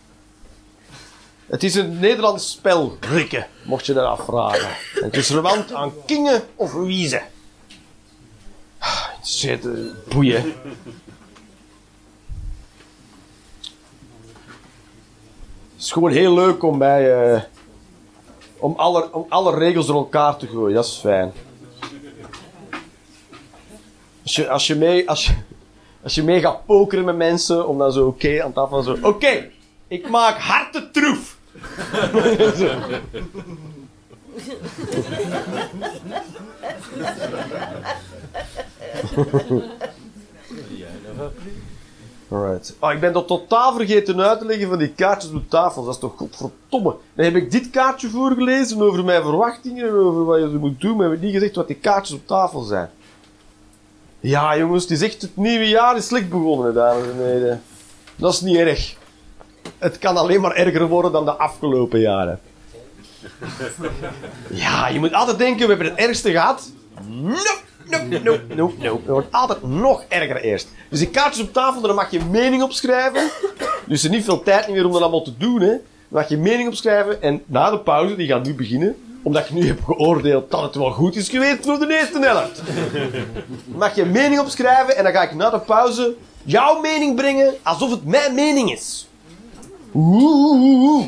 Het is een Nederlands spel, rikken, mocht je dat afvragen. En het is verwant aan kingen of wiezen. Het is het, eh, boeien. Het is gewoon heel leuk om bij... eh, om, alle, om alle regels door elkaar te gooien, dat is fijn. Als je, als je, mee, als je, als je mee gaat pokeren met mensen, om dan zo oké aan tafel zo... Oké, ik maak harte troef. Alright. Oh, ik ben dat totaal vergeten uit te leggen van die kaartjes op tafel. Dat is toch godverdomme. Dan heb ik dit kaartje voorgelezen over mijn verwachtingen en over wat je moet doen. Maar heb ik niet gezegd wat die kaartjes op tafel zijn. Ja, jongens, het is echt het nieuwe jaar is slecht begonnen, dames en heren. Dat is niet erg. Het kan alleen maar erger worden dan de afgelopen jaren. Ja, je moet altijd denken, we hebben het ergste gehad. Nope, nope, nope, nope, nope. Het wordt altijd nog erger eerst. Dus die kaartjes op tafel, daar mag je mening op schrijven. Dus er is niet veel tijd meer om dat allemaal te doen. Hè. Mag je mening opschrijven en na de pauze, die gaat nu beginnen, omdat je nu hebt geoordeeld dat het wel goed is geweest voor de eerste helft. Mag je mening opschrijven en dan ga ik na de pauze jouw mening brengen alsof het mijn mening is. Oeh.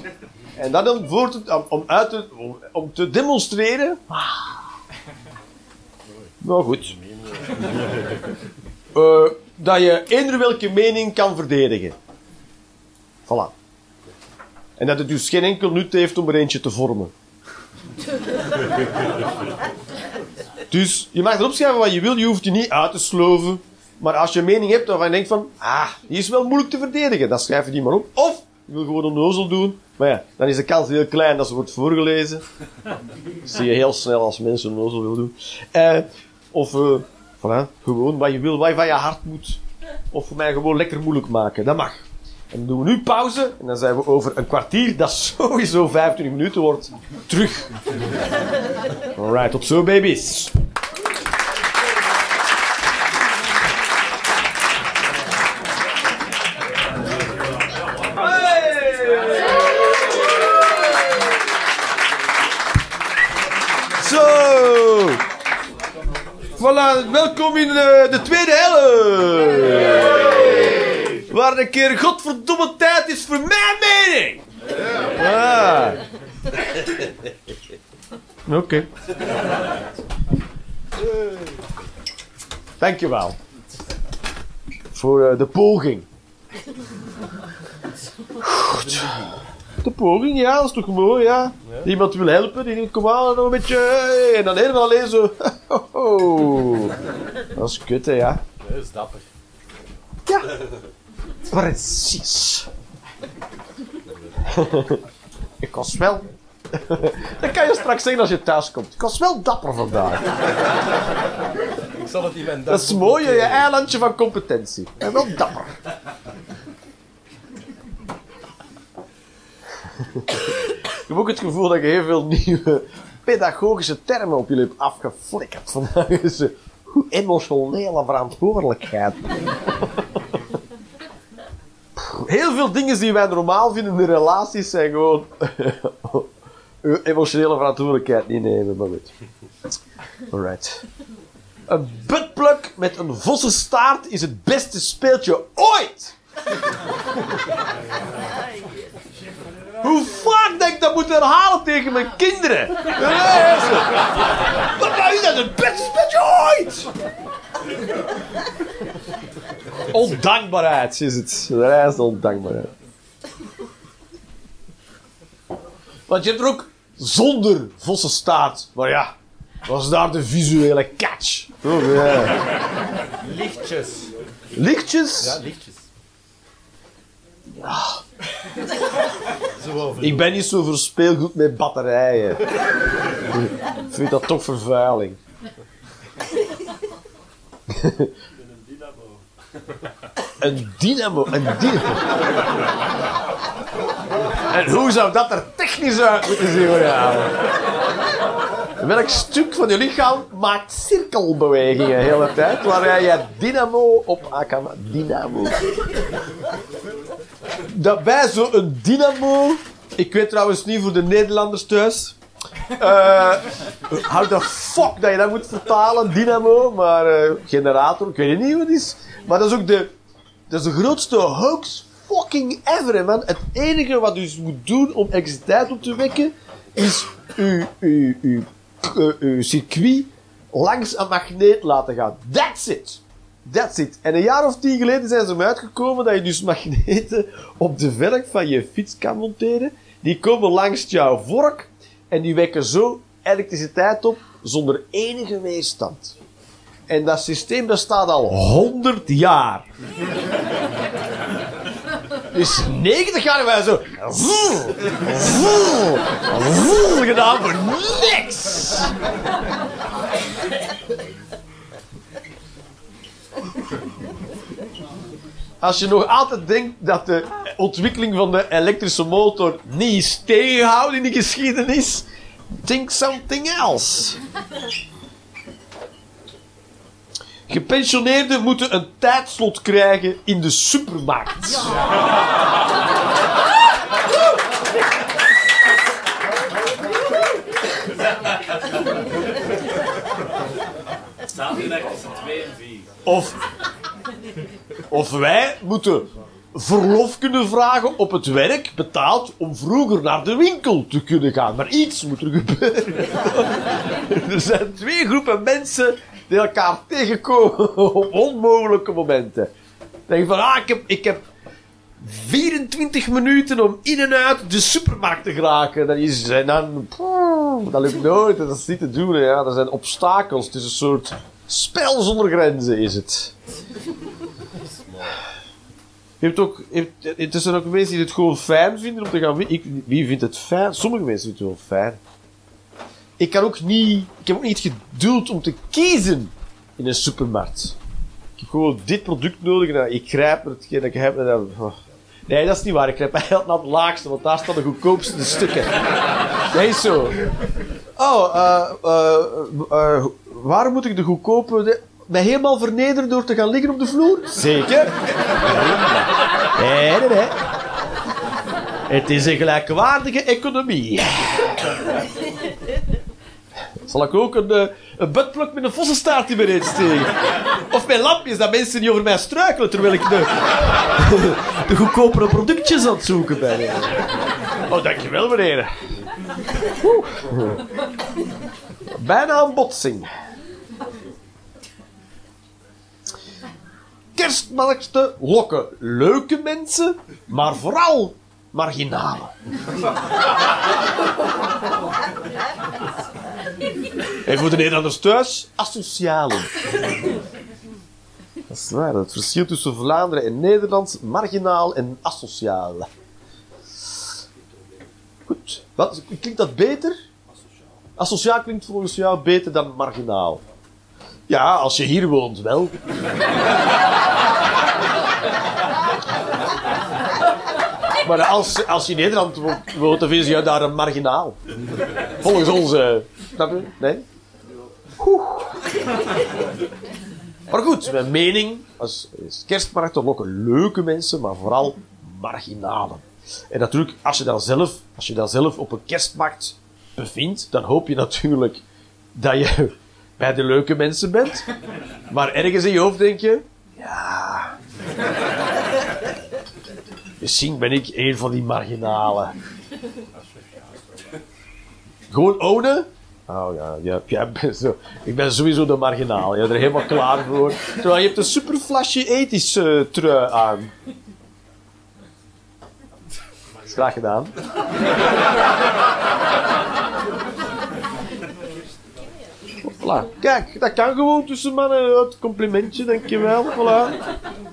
En dat dan voor te, om, om, uit te, om, om te demonstreren. Nou goed. Eh, dat je eender welke mening kan verdedigen. Voilà. En dat het dus geen enkel nut heeft om er eentje te vormen. dus je mag erop schrijven wat je wil, je hoeft je niet uit te sloven. Maar als je een mening hebt waarvan je denkt van, ah, die is wel moeilijk te verdedigen, dan schrijf je die maar op. Of je wil gewoon een nozel doen, maar ja, dan is de kans heel klein dat ze wordt voorgelezen. Dat zie je heel snel als mensen een nozel willen doen. Eh, of, eh, voilà, gewoon wat je wil, wat je van je hart moet. of mij gewoon lekker moeilijk maken. Dat mag. En dan doen we nu pauze en dan zijn we over een kwartier, dat sowieso 25 minuten wordt, terug. Alright, tot zo baby's. Voilà, welkom in de, de tweede helft! Waar een keer godverdomme tijd is voor mijn mening! Ja. Oké. Dankjewel. Voor eh, de poging. Goed. De poging, ja, dat is toch mooi, ja. Iemand wil helpen, die denkt, kom aan, nog een beetje... hey, En dan helemaal alleen zo... Dat is kut, hè, ja. Dat is dapper. Ja. Precies. Ik was wel... Dat kan je straks zeggen als je thuis komt. Ik was wel dapper vandaag. Ik zal het mijn Dat is mooi, je eilandje van competentie. En wel dapper. Ik heb ook het gevoel dat je heel veel nieuwe pedagogische termen op jullie hebt afgeflikkerd vandaag. Hoe emotionele verantwoordelijkheid. Heel veel dingen die wij normaal vinden in relaties zijn gewoon emotionele verantwoordelijkheid niet nemen, maar goed. Alright. Een buttplug met een vossenstaart is het beste speeltje ooit! Hoe vaak denk ik dat moet herhalen tegen mijn kinderen? Maar nou is dat het beste speeltje ooit! Ondankbaarheid is het. Dat is ondankbaarheid. Want je hebt er ook zonder vossenstaart. Maar ja, was daar de visuele catch? Oh, ja. Lichtjes. Lichtjes? Ja, lichtjes. Ik ben niet zo voor speelgoed met batterijen. Ik vind dat toch vervuiling. Een dynamo. Een dynamo. En hoe zou dat er technisch uit moeten zien. Welk stuk van je lichaam maakt cirkelbewegingen de hele tijd, waar je dynamo op aan kan. Dynamo. Daarbij zo'n dynamo. Ik weet trouwens niet voor de Nederlanders thuis. Eh how the fuck dat je dat moet vertalen, dynamo. Maar eh, generator, ik weet niet wat het is. Maar dat is ook de, dat is de grootste hoax fucking ever, man. Het enige wat u moet doen om elektriciteit op te wekken, is uw, uw circuit langs een magneet laten gaan. That's it. That's it. En een jaar of tien geleden zijn ze me uitgekomen dat je dus magneten op de velg van je fiets kan monteren. Die komen langs jouw vork en die wekken zo elektriciteit op zonder enige weerstand. En dat systeem bestaat al 100 jaar. Dus 90 jaar wij zo. voel, voel gedaan voor niks. Als je nog altijd denkt dat de ontwikkeling van de elektrische motor niet is tegengehouden in de geschiedenis, think something else. Gepensioneerden moeten een tijdslot krijgen in de supermarkt. Zaterdag tussen 2 en 4. Of, of wij moeten verlof kunnen vragen op het werk, betaald, om vroeger naar de winkel te kunnen gaan. Maar iets moet er gebeuren. er zijn twee groepen mensen die elkaar tegenkomen op onmogelijke momenten. Denk van, ah, ik heb, ik heb 24 minuten om in en uit de supermarkt te geraken. Dat is, en dan, dat lukt nooit, dat is niet te doen. Ja. Er zijn obstakels, het is een soort spel zonder grenzen is het. Je hebt ook, je hebt, het is er ook mensen die het gewoon fijn vinden om te gaan. Ik, wie vindt het fijn? Sommige mensen vinden het wel fijn. Ik kan ook niet, ik heb ook niet geduld om te kiezen in een supermarkt. Ik heb gewoon dit product nodig en dan- ik grijp naar dat ik heb en dan... oh. Nee, dat is niet waar. Ik grijp eigenlijk naar het laagste, want daar staan de goedkoopste stukken. Dat is zo. Oh, eh, eh, eh, waar moet ik de goedkope... De, mij helemaal vernederen door te gaan liggen op de vloer? Zeker. Nee, nee, nee. Het is een gelijkwaardige economie. Zal ik ook een, eh, een buttplug met een vossenstaart in mijn reet steken? Of mijn lampjes, dat mensen niet over mij struikelen terwijl ik de, de goedkopere productjes aan het zoeken ben. Oh, dankjewel meneer. Bijna een botsing. Kerstmarkten lokken leuke mensen, maar vooral marginalen. En voor de Nederlanders thuis, asocialen. Dat is waar, het verschil tussen Vlaanderen en Nederland, marginaal en asociaal. Goed, wat, klinkt dat beter? Asociaal klinkt volgens jou beter dan marginaal. Ja, als je hier woont, wel. Maar als, als je in Nederland wo- woont, dan ze jou daar een marginaal. Volgens ons, eh, snap je? Nee? Oeh. Maar goed, mijn mening is kerstmarkten lokken leuke mensen, maar vooral marginalen. En natuurlijk, als je dan zelf, als je dan zelf op een kerstmarkt bevindt, dan hoop je natuurlijk dat je bij de leuke mensen bent. Maar ergens in je hoofd denk je, ja, Misschien ben ik een van die marginalen. Gewoon ownen? Oh ja, ja, bent zo, ik ben sowieso de marginaal. Je bent er helemaal klaar voor. Terwijl je hebt een super flasje ethisch eh, trui aan. Graag gedaan. Voilà. Kijk, dat kan gewoon tussen mannen. Het complimentje, dankjewel. Voilà.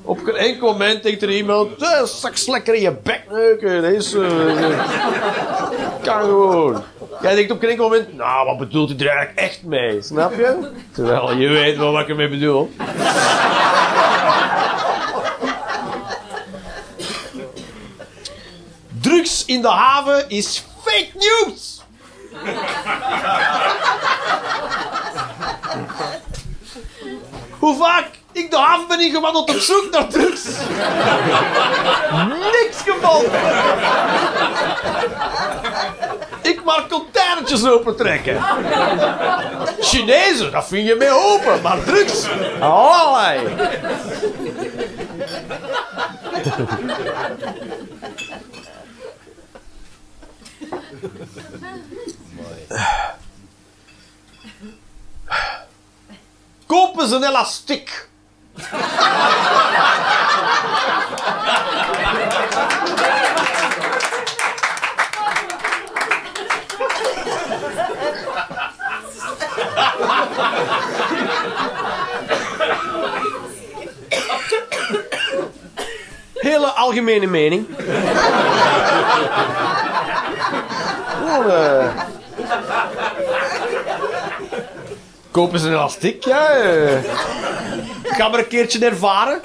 Op geen enkel moment denkt er iemand... Eh, straks lekker in je bek neuken. Dat is... eh, kan gewoon. Jij denkt op geen enkel moment... Nou, wat bedoelt hij er eigenlijk echt mee? Snap je? Terwijl je weet wel wat ik ermee bedoel. Drugs in de haven is fake news! Hoe vaak ik de haven ben ingewandeld op zoek naar drugs. Niks gevonden. Ik maar containertjes opentrekken. Chinezen, dat vind je mee open, maar drugs. Allerlei. Koop eens een elastiek. Hele algemene mening. Gewoon, eh, Koop eens een elastiek, ja. eh. Ga maar een keertje ervaren.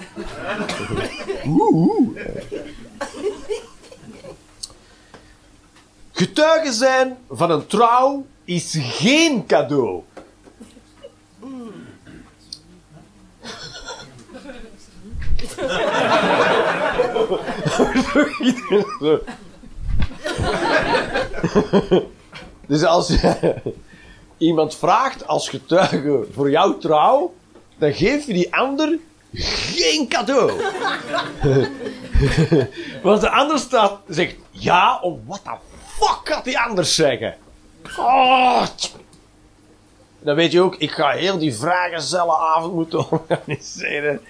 Oeh. Getuige zijn van een trouw is geen cadeau. Dus als je iemand vraagt als getuige voor jouw trouw, dan geef je die ander geen cadeau. Want de ander staat, zegt ja, of wat de fuck gaat die anders zeggen? Oh, dan weet je ook, ik ga heel die vragencellenavond moeten organiseren.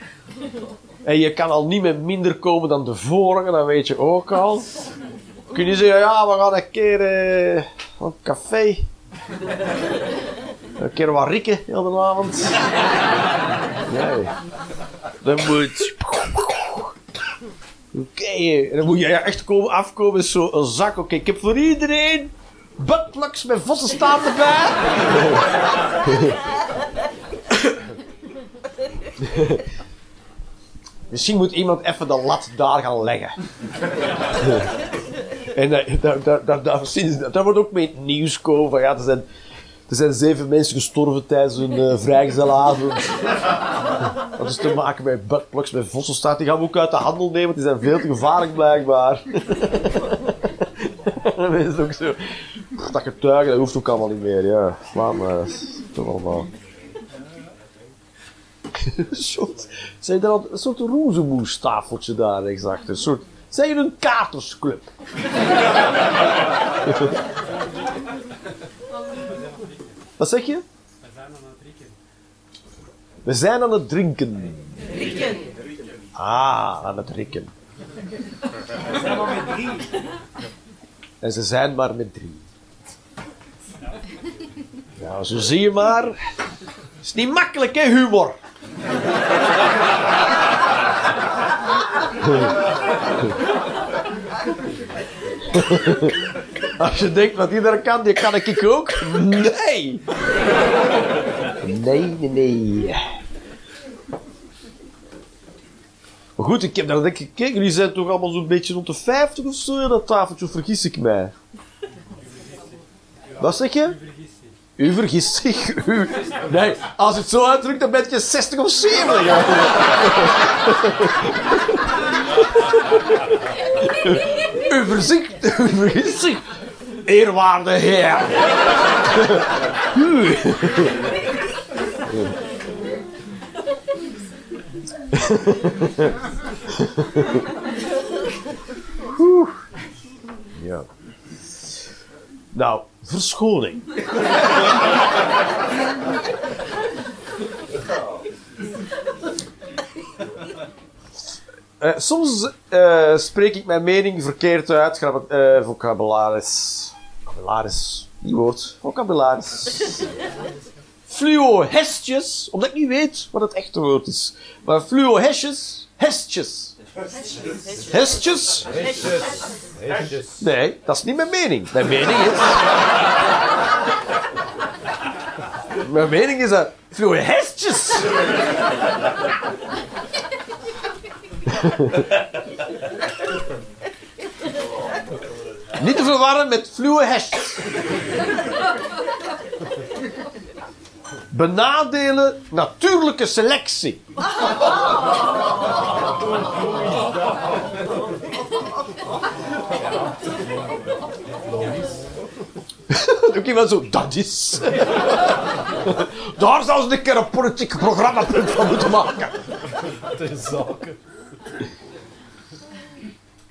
En je kan al niet meer minder komen dan de vorige, dat weet je ook al. Kun je zeggen, ja, we gaan een keer eh, een café. Een keer wat rikken, heel de avond. Nee. Dan moet... Oké, dan moet je echt komen, afkomen zo'n zak. Oké, ik heb voor iedereen buttplugs met vossenstaart erbij. Misschien moet iemand even de lat daar gaan leggen. en eh, daar, daar, wordt ook mee het nieuws komen ja, er zijn, er zijn zeven mensen gestorven tijdens een eh vrijgezelavond. Dat is te maken met buttplugs, met vosselstaart. Die gaan we ook uit de handel nemen, want die zijn veel te gevaarlijk blijkbaar. dat is ook zo. Dat getuigen, dat hoeft ook allemaal niet meer. Ja, laat maar. Dat is toch allemaal. een soort, zijn al een soort rozemoestafeltje daar rechtsachter. Een soort, zijn een katersclub? Wat zeg je? We zijn aan het drinken. We zijn aan het drinken. Ah, aan het rikken. We zijn al met drie. En ze zijn maar met drie. Ja, zo zie je maar. Het is niet makkelijk, hè, humor? Als je denkt wat iedereen kan, die kan ik ook. Nee. Nee, nee, nee. Goed, ik heb daar denk ik gekeken. Jullie zijn toch allemaal zo'n beetje rond de 50 of zo, dat tafeltje, vergis ik mij? Wat zeg je? U vergist zich. U... Nee, als het zo uitdrukt, dan ben je 60 of 70. hè. U, verzicht, u vergist zich, eerwaarde heer. U. Ja. Nou, verschoning. Eh, soms eh, spreek ik mijn mening verkeerd uit. Eh, vocabularis. Vocabularis. Die woord. Vocabularis. Fluohestjes. Omdat ik niet weet wat het echte woord is. Maar fluohestjes. Hestjes. Hestjes? Hesjes. Nee, dat is niet mijn mening. Mijn mening is... mijn mening is dat... Fluohestjes. Niet te verwarren met fluohestjes. Benadelen natuurlijke selectie. Ook iemand zo, dat is. Daar zou ze een keer een politiek programmapunt van moeten maken. Ter zake.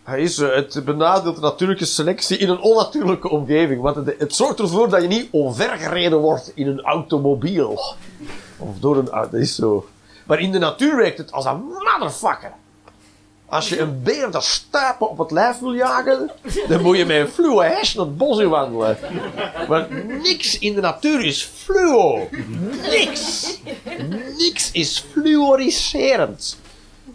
Hij is, eh, het benadeelt de natuurlijke selectie in een onnatuurlijke omgeving. Want het, het zorgt ervoor dat je niet onvergereden wordt in een automobiel. Of door een auto, dat is zo. Maar in de natuur werkt het als een motherfucker. Als je een beer dat stuipen op het lijf wil jagen, dan moet je met een fluo naar het bos in wandelen. Want niks in de natuur is fluo. Niks. Niks is fluoriserend.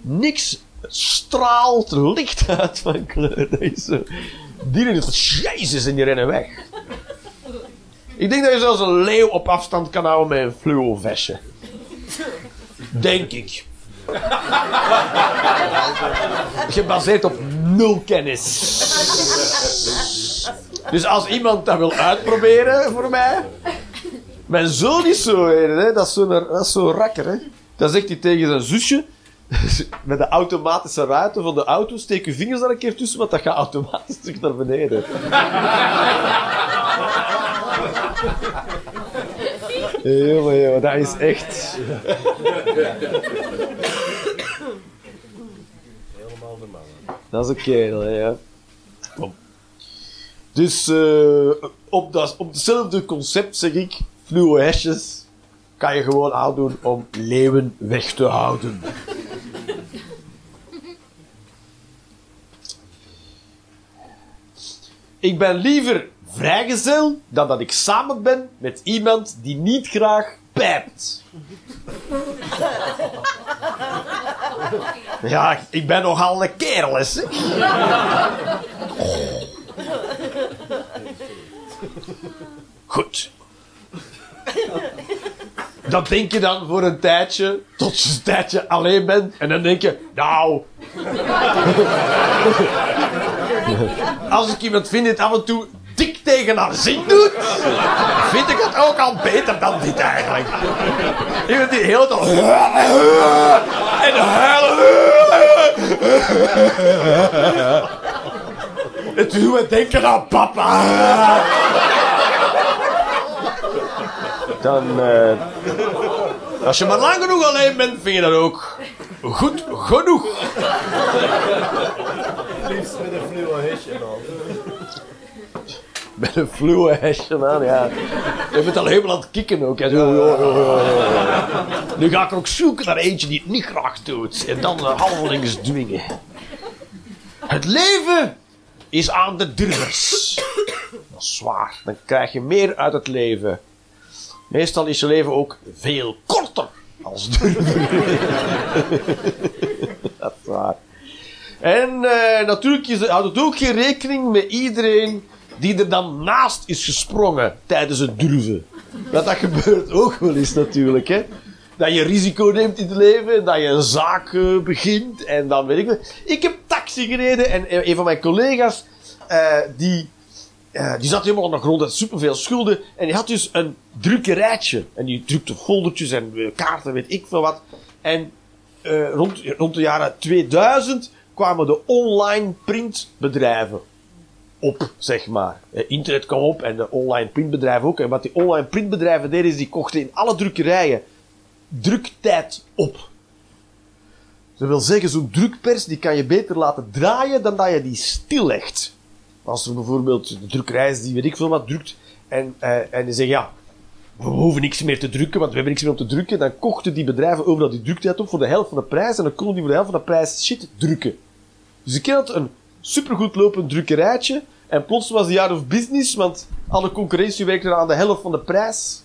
Niks straalt licht uit van kleur. Is zo. Dieren van jezus en die rennen weg. Ik denk dat je zelfs een leeuw op afstand kan houden met een fluo-vestje. Denk ik. Gebaseerd op nul kennis. Dus als iemand dat wil uitproberen voor mij. Mijn zoon is zo, hè, dat is zo'n dat is zo'n rakker. Hè. Dan zegt hij tegen zijn zusje. Met de automatische ruiten van de auto, steek je vingers daar een keer tussen, want dat gaat automatisch terug naar beneden. Jongen, jongen, dat is echt. Helemaal de mannen. Dat is een kerel, hè, ja. Kom. Dus eh, op, dat, op hetzelfde concept zeg ik, fluo-hesjes kan je gewoon aandoen om leeuwen weg te houden. Ik ben liever vrijgezel dan dat ik samen ben met iemand die niet graag pijpt. Ja, ik ben nogal een kerel. Goed. Dat denk je dan voor een tijdje, tot je een tijdje alleen bent. En dan denk je, nou... Als ik iemand vind het af en toe dik tegen haar zin doet, vind ik het ook al beter dan dit eigenlijk. Iemand die heel tijd... En huilen... Het doet me denken aan papa. Dan, eh, als je maar lang genoeg alleen bent, vind je dat ook goed genoeg. Liefst met een fluwe hesje dan. Met een fluwe hesje aan, ja. Je bent al helemaal aan het kikken ook. hè. Zo, ja, ja, ja, ja. Nu ga ik ook zoeken naar eentje die het niet graag doet. En dan uh, halvelings dwingen. Het leven is aan de durvers. Dat is zwaar. Dan krijg je meer uit het leven. Meestal is je leven ook veel korter als durver. Dat is waar. En eh, natuurlijk houdt het ook geen rekening met iedereen die er dan naast is gesprongen tijdens het durven. Dat, dat gebeurt ook wel eens natuurlijk. Hè? Dat je risico neemt in het leven, dat je een zaak eh, begint en dan weet ik wel. Ik heb taxi gereden en eh, een van mijn collega's, eh, die, die zat helemaal aan de grond, had superveel schulden. En die had dus een drukkerijtje. En die drukte foldertjes en kaarten, weet ik veel wat. En rond, rond de jaren 2000 kwamen de online printbedrijven op, zeg maar. Eh, internet kwam op en de online printbedrijven ook. En wat die online printbedrijven deden, is die kochten in alle drukkerijen druktijd op. Dat wil zeggen, zo'n drukpers die kan je beter laten draaien dan dat je die stillegt. Als er bijvoorbeeld de drukkerij is die weet ik veel wat drukt en, eh, en die zeggen ja, we hoeven niks meer te drukken, want we hebben niks meer om te drukken. Dan kochten die bedrijven overal die druktijd op voor de helft van de prijs en dan konden die voor de helft van de prijs shit drukken. Dus ik ken dat een supergoed lopend drukkerijtje en plots was die out of business, want alle concurrentie werkte aan de helft van de prijs.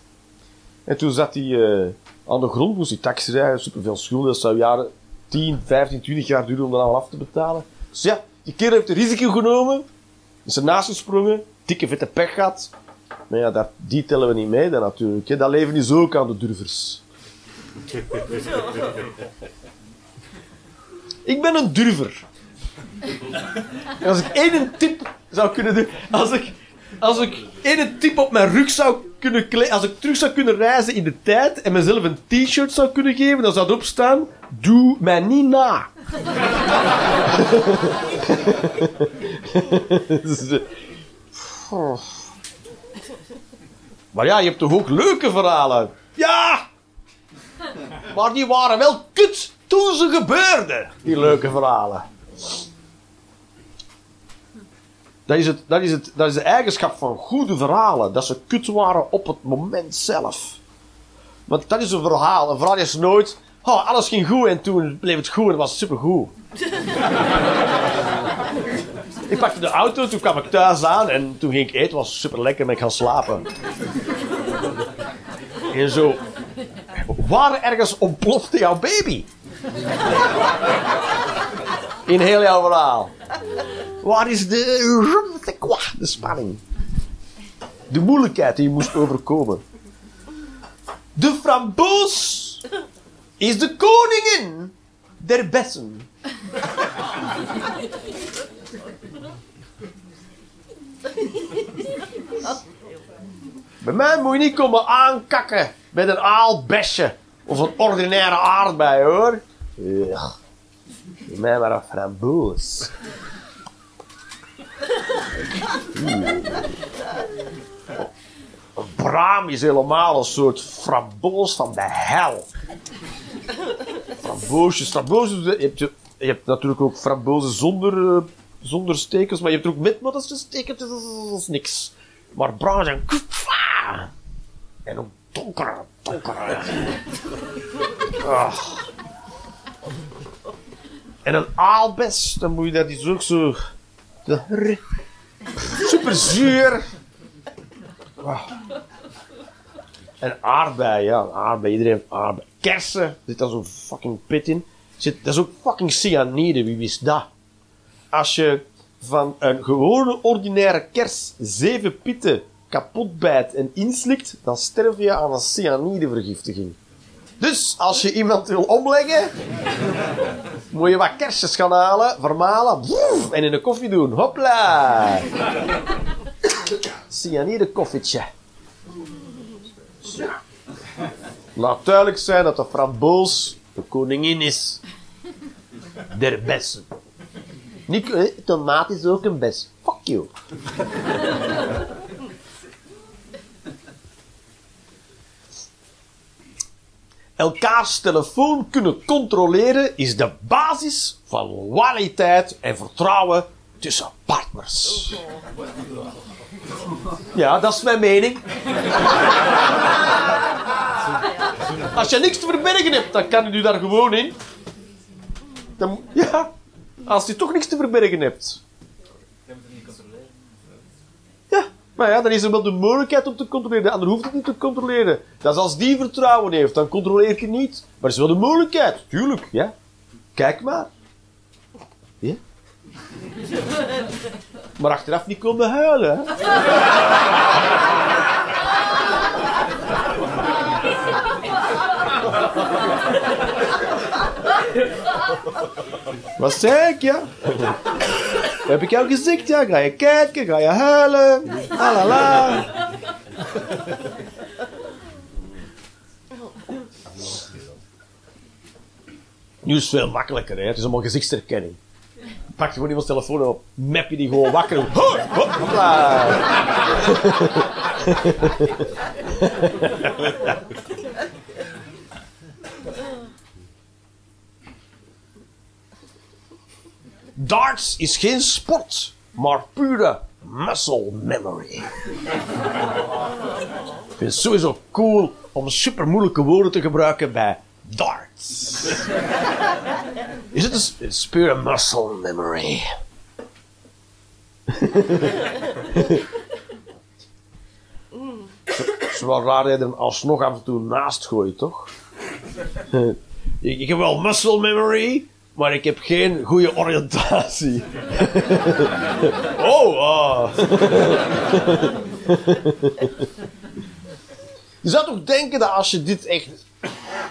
En toen zat hij eh, aan de grond, moest hij taxi rijden, superveel schulden. Dat zou jaren 10, 15, 20 jaar duren om dat allemaal af te betalen. Dus ja, die kerel heeft een risico genomen, is ernaast gesprongen, dikke vette pech gehad. Maar ja, dat, die tellen we niet mee dan natuurlijk. Hè. Dat leven is ook aan de durvers. Ik ben een durver. Als ik één tip zou kunnen doen, als ik, als ik één tip op mijn rug zou kunnen kleden, als ik terug zou kunnen reizen in de tijd en mezelf een t-shirt zou kunnen geven, dan zou erop staan, doe mij niet na. Dus, eh. Maar ja, je hebt toch ook leuke verhalen? Ja! Maar die waren wel kut toen ze gebeurden, die leuke verhalen. Dat is, het, dat, is het, dat is de eigenschap van goede verhalen. Dat ze kut waren op het moment zelf. Want dat is een verhaal. Een verhaal is nooit... Oh, alles ging goed en toen bleef het goed en het was supergoed. ik pakte de auto, toen kwam ik thuis aan en toen ging ik eten. Was super lekker en ik gaan slapen. en zo... Waar ergens ontplofte jouw baby? In heel jouw verhaal. Waar is de, de spanning? De moeilijkheid die je moest overkomen. De framboos is de koningin der bessen. Bij mij moet je niet komen aankakken met een aalbesje of een ordinaire aardbei hoor. Bij mij maar een framboos. Een braam is helemaal een soort framboos van de hel. Framboosjes, framboosjes. Je hebt, je, je hebt natuurlijk ook frambozen zonder, eh, zonder stekels, maar je hebt er ook met, is een stekel, dat is, is niks. Maar braam zijn kfa. En ook donker, donker. Ah. En een aalbes, dan moet je dat is ook zo... Super zuur. Ah. En aardbei, ja, aardbei. Iedereen heeft aardbei. Kersen, er zit daar zo'n fucking pit in. Zit, dat is ook fucking cyanide, wie wist dat? Als je van een gewone ordinaire kers zeven pitten kapot bijt en inslikt, dan sterf je aan een cyanidevergiftiging. Dus als je iemand wil omleggen, moet je wat kersjes gaan halen, vermalen en in de koffie doen. Hopla! Cyanide koffietje. Laat duidelijk zijn dat de framboos de koningin is. Der bessen. Niet, eh, tomaat is ook een bes. Fuck you. Elkaars telefoon kunnen controleren is de basis van loyaliteit en vertrouwen tussen partners. Ja, dat is mijn mening. Als je niks te verbergen hebt, dan kan je daar gewoon in. Dan, ja, als je toch niks te verbergen hebt. Ja, maar ja, dan is er wel de mogelijkheid om te controleren. De ander hoeft het niet te controleren. Dat is als die vertrouwen heeft, dan controleer je niet. Maar er is wel de mogelijkheid, tuurlijk, ja. Kijk maar. Ja. Maar achteraf niet komen huilen, hè. Wat zei ik, ja? Heb ik jou gezegd, ja? Ga je kijken, ga je huilen. Alala. Nu is het veel makkelijker, hè? Het is allemaal gezichtsherkenning. Pak je gewoon iemands telefoon op, map je die gewoon wakker. Hop, hopla. Darts is geen sport, maar pure muscle memory. Ik vind het sowieso cool om super moeilijke woorden te gebruiken bij darts. Is het een pure muscle memory? Het is raar dat je er alsnog af en toe naast gooit, toch? Ik heb wel muscle memory, maar ik heb geen goede oriëntatie. oh, ah. Je zou toch denken dat als je dit echt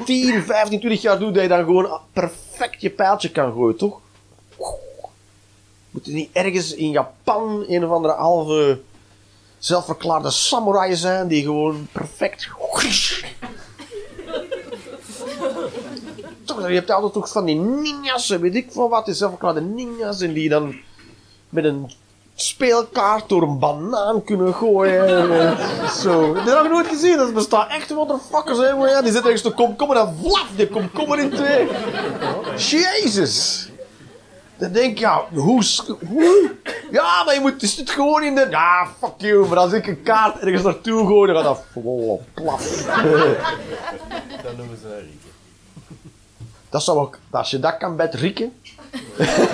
10, 15, 20 jaar doet, dat je dan gewoon perfect je pijltje kan gooien, toch? Moet je niet ergens in Japan een of andere halve zelfverklaarde samurai zijn die gewoon perfect. Toch, je hebt altijd toch van die ninjas, weet ik van wat, die zelfverklaarde ninjas, en die dan met een speelkaart door een banaan kunnen gooien. en, eh, Zo. Dat heb ik nooit gezien. Dat bestaat echt motherfuckers. Hè. Ja, die zitten ergens de komkommer en vlaf, die komkommer in twee. Jezus. Dan denk je, ja, hoe? Ja, maar je moet is het gewoon in de... Ja, fuck you. Maar als ik een kaart ergens naartoe gooi, dan gaat dat plaf. Dat noemen ze rieken. Dat zou ook... Als je dat kan bij het rieken...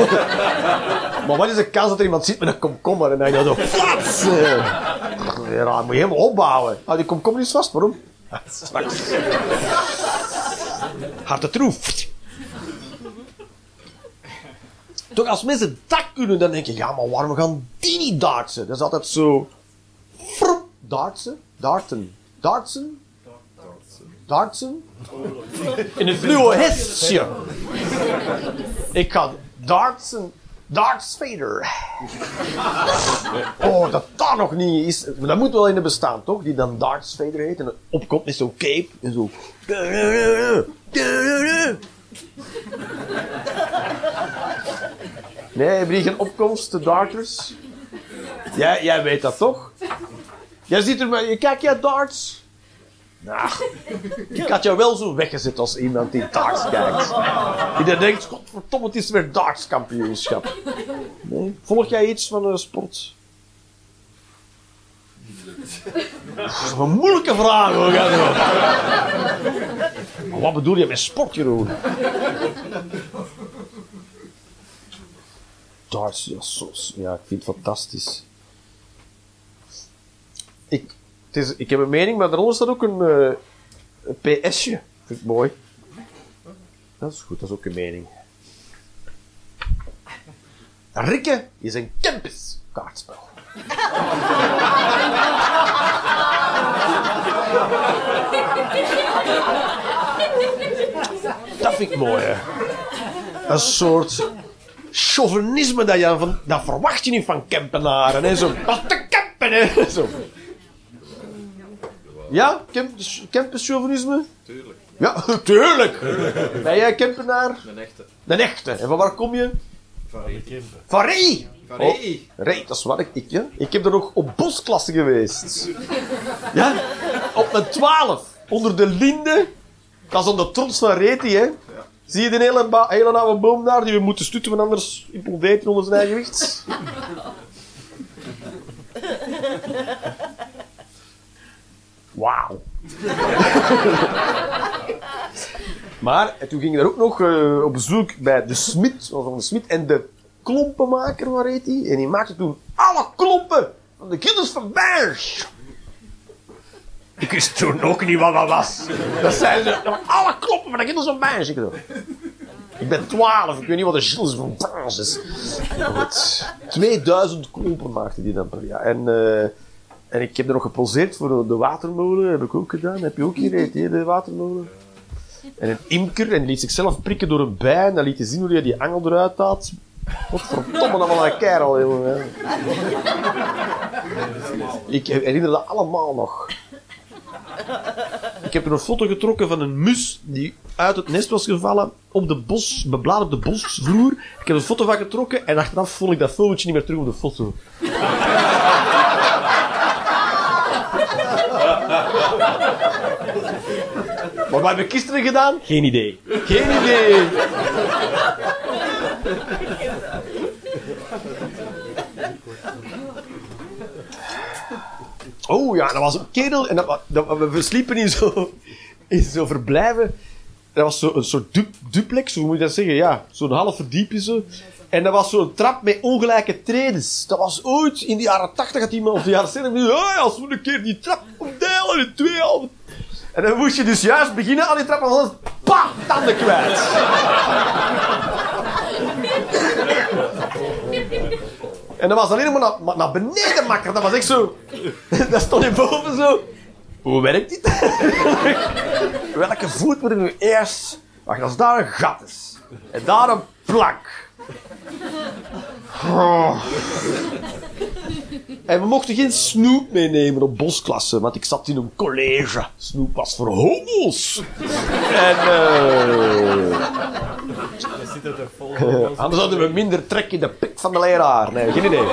maar wat is de kans dat er iemand zit met een komkommer en dan je zo... Flats! Ja, moet je helemaal opbouwen. Ah, die komkommer is vast. Waarom? Straks. Harte troef. Toch, als mensen dat kunnen, dan denk je... Ja, maar waarom gaan die niet dartsen? Dat is altijd zo... Dartsen? Darten. Dartsen? Dartsen? In het fluo hesje. Ik ga dartsen. Darts Vader. Oh, dat dat nog niet is. Maar Dat moet wel in de bestaan, toch? Die dan Darts Vader heet. En opkomt met zo'n cape. En zo. Nee, hebben die geen opkomst, de darters? Jij, jij weet dat toch? Jij ziet er maar... Je kijkt jij darts? Nou, ik had jou wel zo weggezet als iemand die darts kijkt. Die denkt, godverdomme, het is weer dartskampioenschap. Nee? Volg jij iets van de sport? Dat is een moeilijke vraag hoor. Maar Wat bedoel je met sport, Jeroen? Darts, ja, ja, ik vind het fantastisch. Ik, is, ik heb een mening, maar daaronder staat ook een, eh, een PS'je. Vind ik mooi. Dat is goed, dat is ook een mening. Rikke is een campus kaartspel. Dat vind ik mooi, hè. Een soort chauvinisme dat je van... Dat verwacht je niet van Kempenaren, hè. Zo, wat te Kempen, hè. Zo. Ja? Kemp, Kempenchauvinisme? Tuurlijk. Ja, tuurlijk. Ben jij Kempenaar? Een echte. De echte. En van waar kom je? Van Kempen. Van Ree. Van Oh. Ree. Ree, dat is wat ik... Ik, ja? ik heb er nog op bosklasse geweest. Ja? Op mijn 12. Onder de linde. Dat is dan de trots van Reti, hè? Zie je de hele, hele oude boom daar die we moeten stutten, want anders implodeert hij onder zijn eigen gewicht? Wauw. maar en toen ging ik daar ook nog eh, op bezoek bij de Smit, of van de Smit, en de klompenmaker, waar heet die? En die maakte toen alle klompen van de kinders van Berg. Ik wist toen ook niet wat dat was. Dat zijn ze, alle klompen van de kinders van Berg. Ik, ik ben 12, ik weet niet wat de Gilles van Berg is. Maar goed, 2000 klompen maakte die dan per jaar. En, eh, en ik heb er nog geposeerd voor de watermolen, heb ik ook gedaan. Heb je ook die, de watermolen? En een imker, en liet zichzelf prikken door een bij, en dan liet hij zien hoe hij die angel eruit had. Wat verdomme, dat was een kerel, jongen. Ik herinner dat allemaal nog. Ik heb er een foto getrokken van een mus die uit het nest was gevallen op de bos, bebladerde bosvloer. Ik heb een foto van getrokken en achteraf vond ik dat fotootje niet meer terug op de foto. Maar wat heb ik gisteren gedaan? Geen idee. Geen idee. Oh ja, dat was een kerel. En dat, dat, we- we sliepen in zo, in zo verblijven. Dat was zo, een soort du- duplex, hoe moet je dat zeggen? Ja, zo'n half verdiepje zo. En dat was zo'n trap met ongelijke tredes. Dat was ooit in de jaren 80 had iemand, of de jaren 70, die zei, "Hey, als we een keer die trap twee halve en dan moest je dus juist beginnen aan die trap, dan pa, tanden kwijt. En dat was alleen maar naar, naar beneden makker. Dat was echt zo. Dat stond hier boven zo. Hoe werkt dit? Welke voet moet ik nu eerst... Wacht, als daar een gat is. En daar een plank. Oh. En we mochten geen snoep meenemen op bosklasse, want ik zat in een college. Snoep was voor homo's. En vol op. anders hadden we minder trek in de pik van de leraar. Nee, geen idee.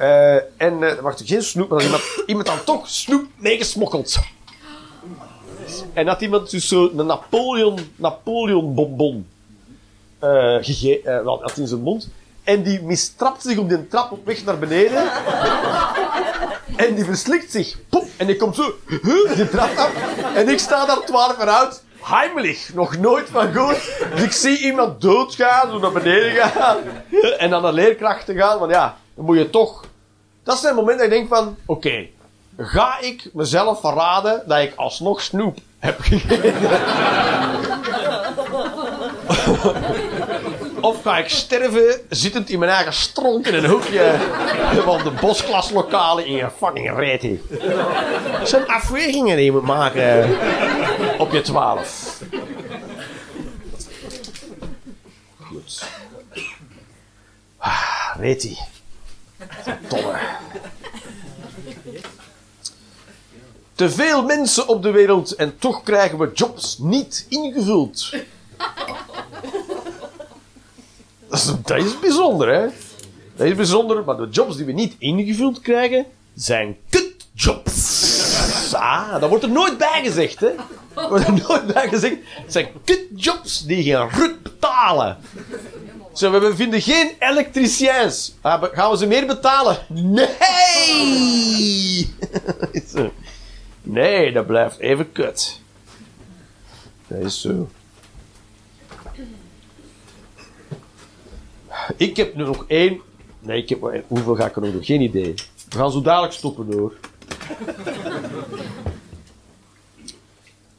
Eh, en eh wacht, geen snoep, maar iemand, iemand dan toch snoep meegesmokkeld. En had iemand dus zo een Napoleon, Napoleon bonbon wel, had in zijn mond. En die mistrapt zich op die trap op weg naar beneden. En die verslikt zich. Poep, en die komt zo huh, trap af. En ik sta daar twaalf jaar oud. Heimelijk. Nog nooit van gehoord. Dus ik zie iemand doodgaan, zo naar beneden gaan. En dan naar leerkrachten gaan. Want ja, dan moet je toch... Dat zijn momenten dat ik denk van... Oké, ga ik mezelf verraden dat ik alsnog snoep heb gegeten? Of ga ik sterven zittend in mijn eigen stront in een hoekje van de bosklaslokalen in je fucking reet? Dat zijn afwegingen die je moet maken op je twaalf. Goed. Ah, Reti. Verdomme. Te veel mensen op de wereld en toch krijgen we jobs niet ingevuld. Dat is, dat is bijzonder, hè? Dat is bijzonder, maar de jobs die we niet ingevuld krijgen, zijn kutjobs. Ah, dat wordt er nooit bij gezegd, hè? Dat wordt er nooit bij gezegd. Het zijn kutjobs die geen rut betalen. Zo, we vinden geen elektriciëns. Ah, Gaan we ze meer betalen? Nee! Nee, dat blijft even kut. Dat is zo. Ik heb nu nog één. Nee, ik heb. Hoeveel ga ik er nog doen? Geen idee. We gaan zo dadelijk stoppen hoor.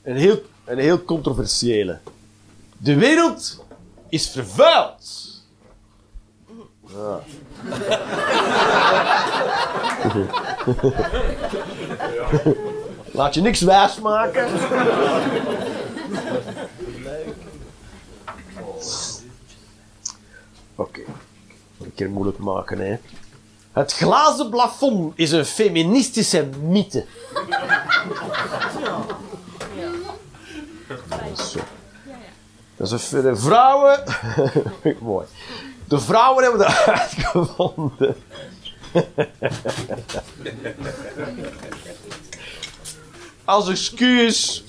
Een heel, een heel controversiële. De wereld is vervuild. Laat je niks wijs maken. Oké. Een keer moeilijk maken, hè. Het glazen plafond is een feministische mythe. Zo. Dat is de vrouwen... Mooi. De vrouwen hebben dat uitgevonden. Als excuus.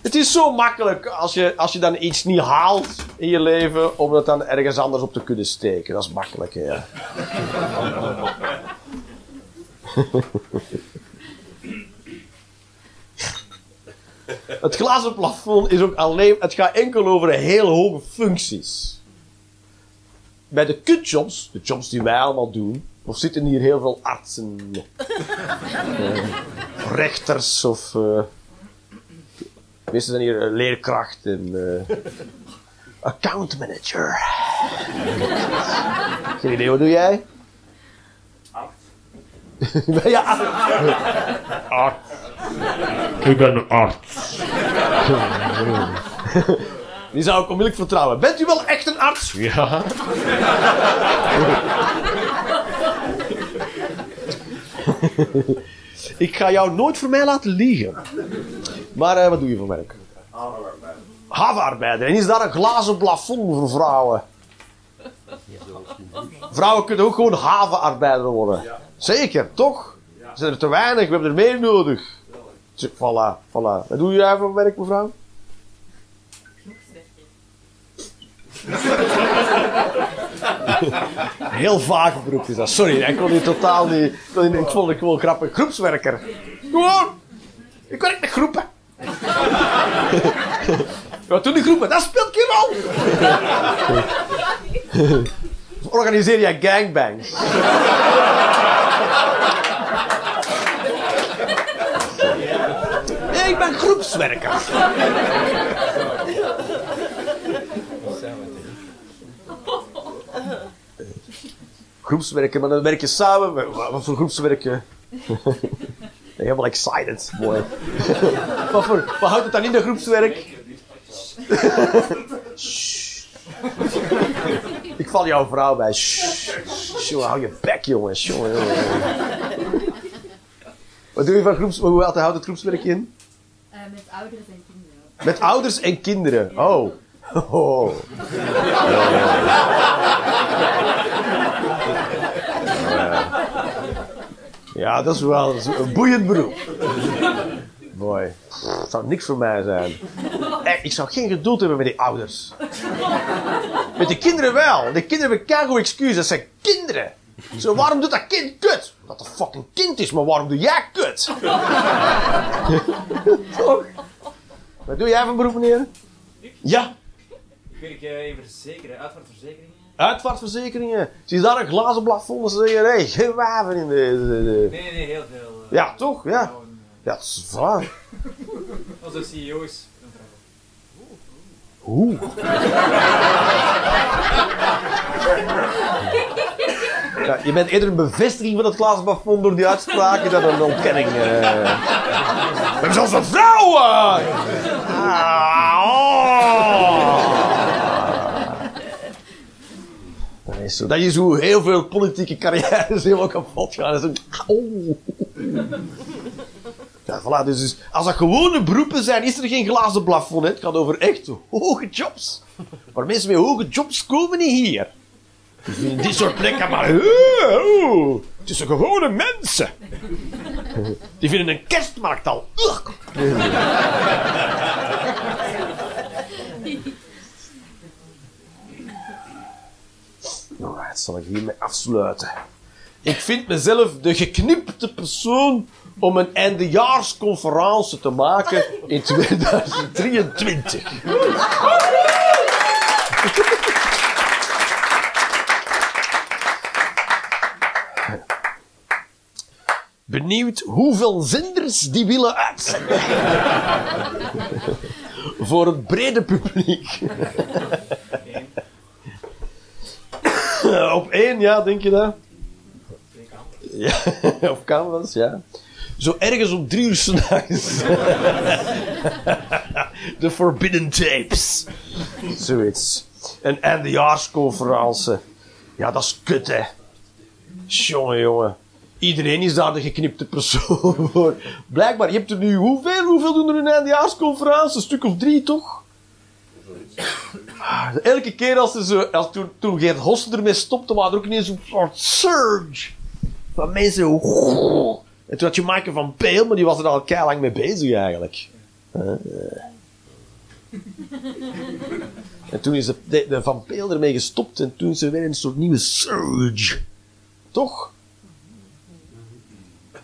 Het is zo makkelijk als je, als je dan iets niet haalt in je leven, om dat dan ergens anders op te kunnen steken. Dat is makkelijk, hè. ja. Het glazen plafond is ook alleen, het gaat enkel over heel hoge functies. Bij de kutjobs, de jobs die wij allemaal doen, of zitten hier heel veel artsen, eh, rechters of. eh meestal zijn hier eh, leerkrachten, eh account manager. Geen idee, wat doe jij? ja, arts. Ik ben een arts. Die zou ik onmiddellijk vertrouwen. Bent u wel echt een arts? Ja. ik ga jou nooit voor mij laten liegen. Maar eh, wat doe je voor werk? Havenarbeider. En is daar een glazen plafond voor vrouwen? Vrouwen kunnen ook gewoon havenarbeider worden. Zeker, toch? Zijn er te weinig? We hebben er meer nodig. Zo, Voilà, voilà. Wat doe jij voor werk, mevrouw? Heel vaag beroep is dat. Sorry, ik kon die totaal niet. Ik vond het gewoon grappig. Groepswerker. Gewoon. Ik werk met groepen. Wat doen die groepen? Dat speelt geen rol. Organiseer jij gangbangs? Nee, groepswerker. Groepswerken, maar dan werk je samen. Wat voor groepswerken? Helemaal excited, mooi. wat, voor, wat houdt het dan in de groepswerk? Ik val jouw vrouw bij. Jongen, hou je bek, jongens. Jongen, jongen. Wat doe je van groeps... Hoe houdt het groepswerk in? Eh, met ouders en kinderen. Met ouders en kinderen. Oh. Oh. Ja, dat is wel dat is een boeiend beroep. Mooi. Het zou niks voor mij zijn. Eh, ik zou geen geduld hebben met die ouders. Met de kinderen wel. De kinderen hebben keigoed excuus. Dat zijn kinderen. Zo, waarom doet dat kind kut? Dat een fucking kind is, maar waarom doe jij kut? Toch? Wat doe jij van beroep, meneer? Ja, Ik werk eh, in verzekeren, uitvaartverzekeringen. uitvaartverzekeringen. Zie je daar een glazen plafond en ze zeggen, hé, geen waven in de... Nee, nee, heel veel. eh, Ja, toch? Ja. gewoon, eh, Ja, dat is waar. Onze CEO is een vrouw. Ja, je bent eerder een bevestiging van het glazen plafond door die uitspraken dan een ontkenning. eh. We hebben zelfs een vrouw! eh. Ah, oh. Dat is, zo, dat is hoe heel veel politieke carrières helemaal kapot gaan. Dat is een, oh. Ja, voilà, dus, dus als dat gewone beroepen zijn, is er geen glazen plafond. Hè. Het gaat over echt hoge jobs. Maar mensen met hoge jobs komen niet hier. Die dit soort plekken maar... "Eh, oh, het is een gewone mensen. Die vinden een kerstmarkt al... Alright, zal ik hiermee afsluiten. Ik vind mezelf de geknipte persoon om een eindejaarsconferentie te maken in 2023. Benieuwd hoeveel zenders die willen uitzenden. Voor het brede publiek. Op één, ja, denk je dat? Ja, of Canvas, ja. Zo ergens om drie uur s'nachts. De Forbidden Tapes. Zoiets. En NDR's-conferentie. Ja, dat is kut, hè. Jongen, jongen. Iedereen is daar de geknipte persoon voor. Blijkbaar, je hebt er nu hoeveel? Hoeveel doen er een eindejaarsconferentie? Een stuk of drie, toch? Ah, Elke keer als, er zo, als toen, toen Geert Hossen ermee stopte, was er ook ineens een soort surge. Van mensen. En toen had je Maaike van Peel, maar die was er al lang mee bezig eigenlijk. Eh. En toen is de, de Van Peel ermee gestopt en toen is er weer een soort nieuwe surge. Toch?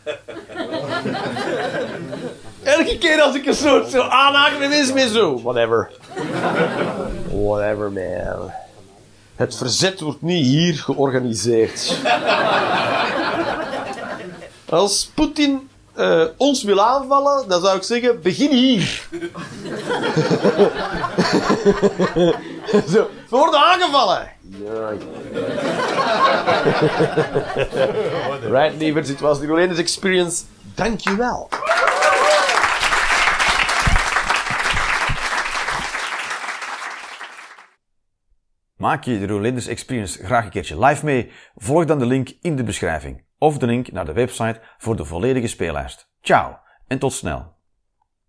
Elke keer als ik een soort zo aanhaken, dan is het zo. Whatever. Whatever, man. Het verzet wordt niet hier georganiseerd. Als Poetin eh, ons wil aanvallen, dan zou ik zeggen, begin hier. Zo, we worden aangevallen. Right, lieverd, dit was de Rolanders Experience. Dankjewel. Maak je de Rolanders Experience graag een keertje live mee? Volg dan de link in de beschrijving of de link naar de website voor de volledige speellijst. Ciao en tot snel.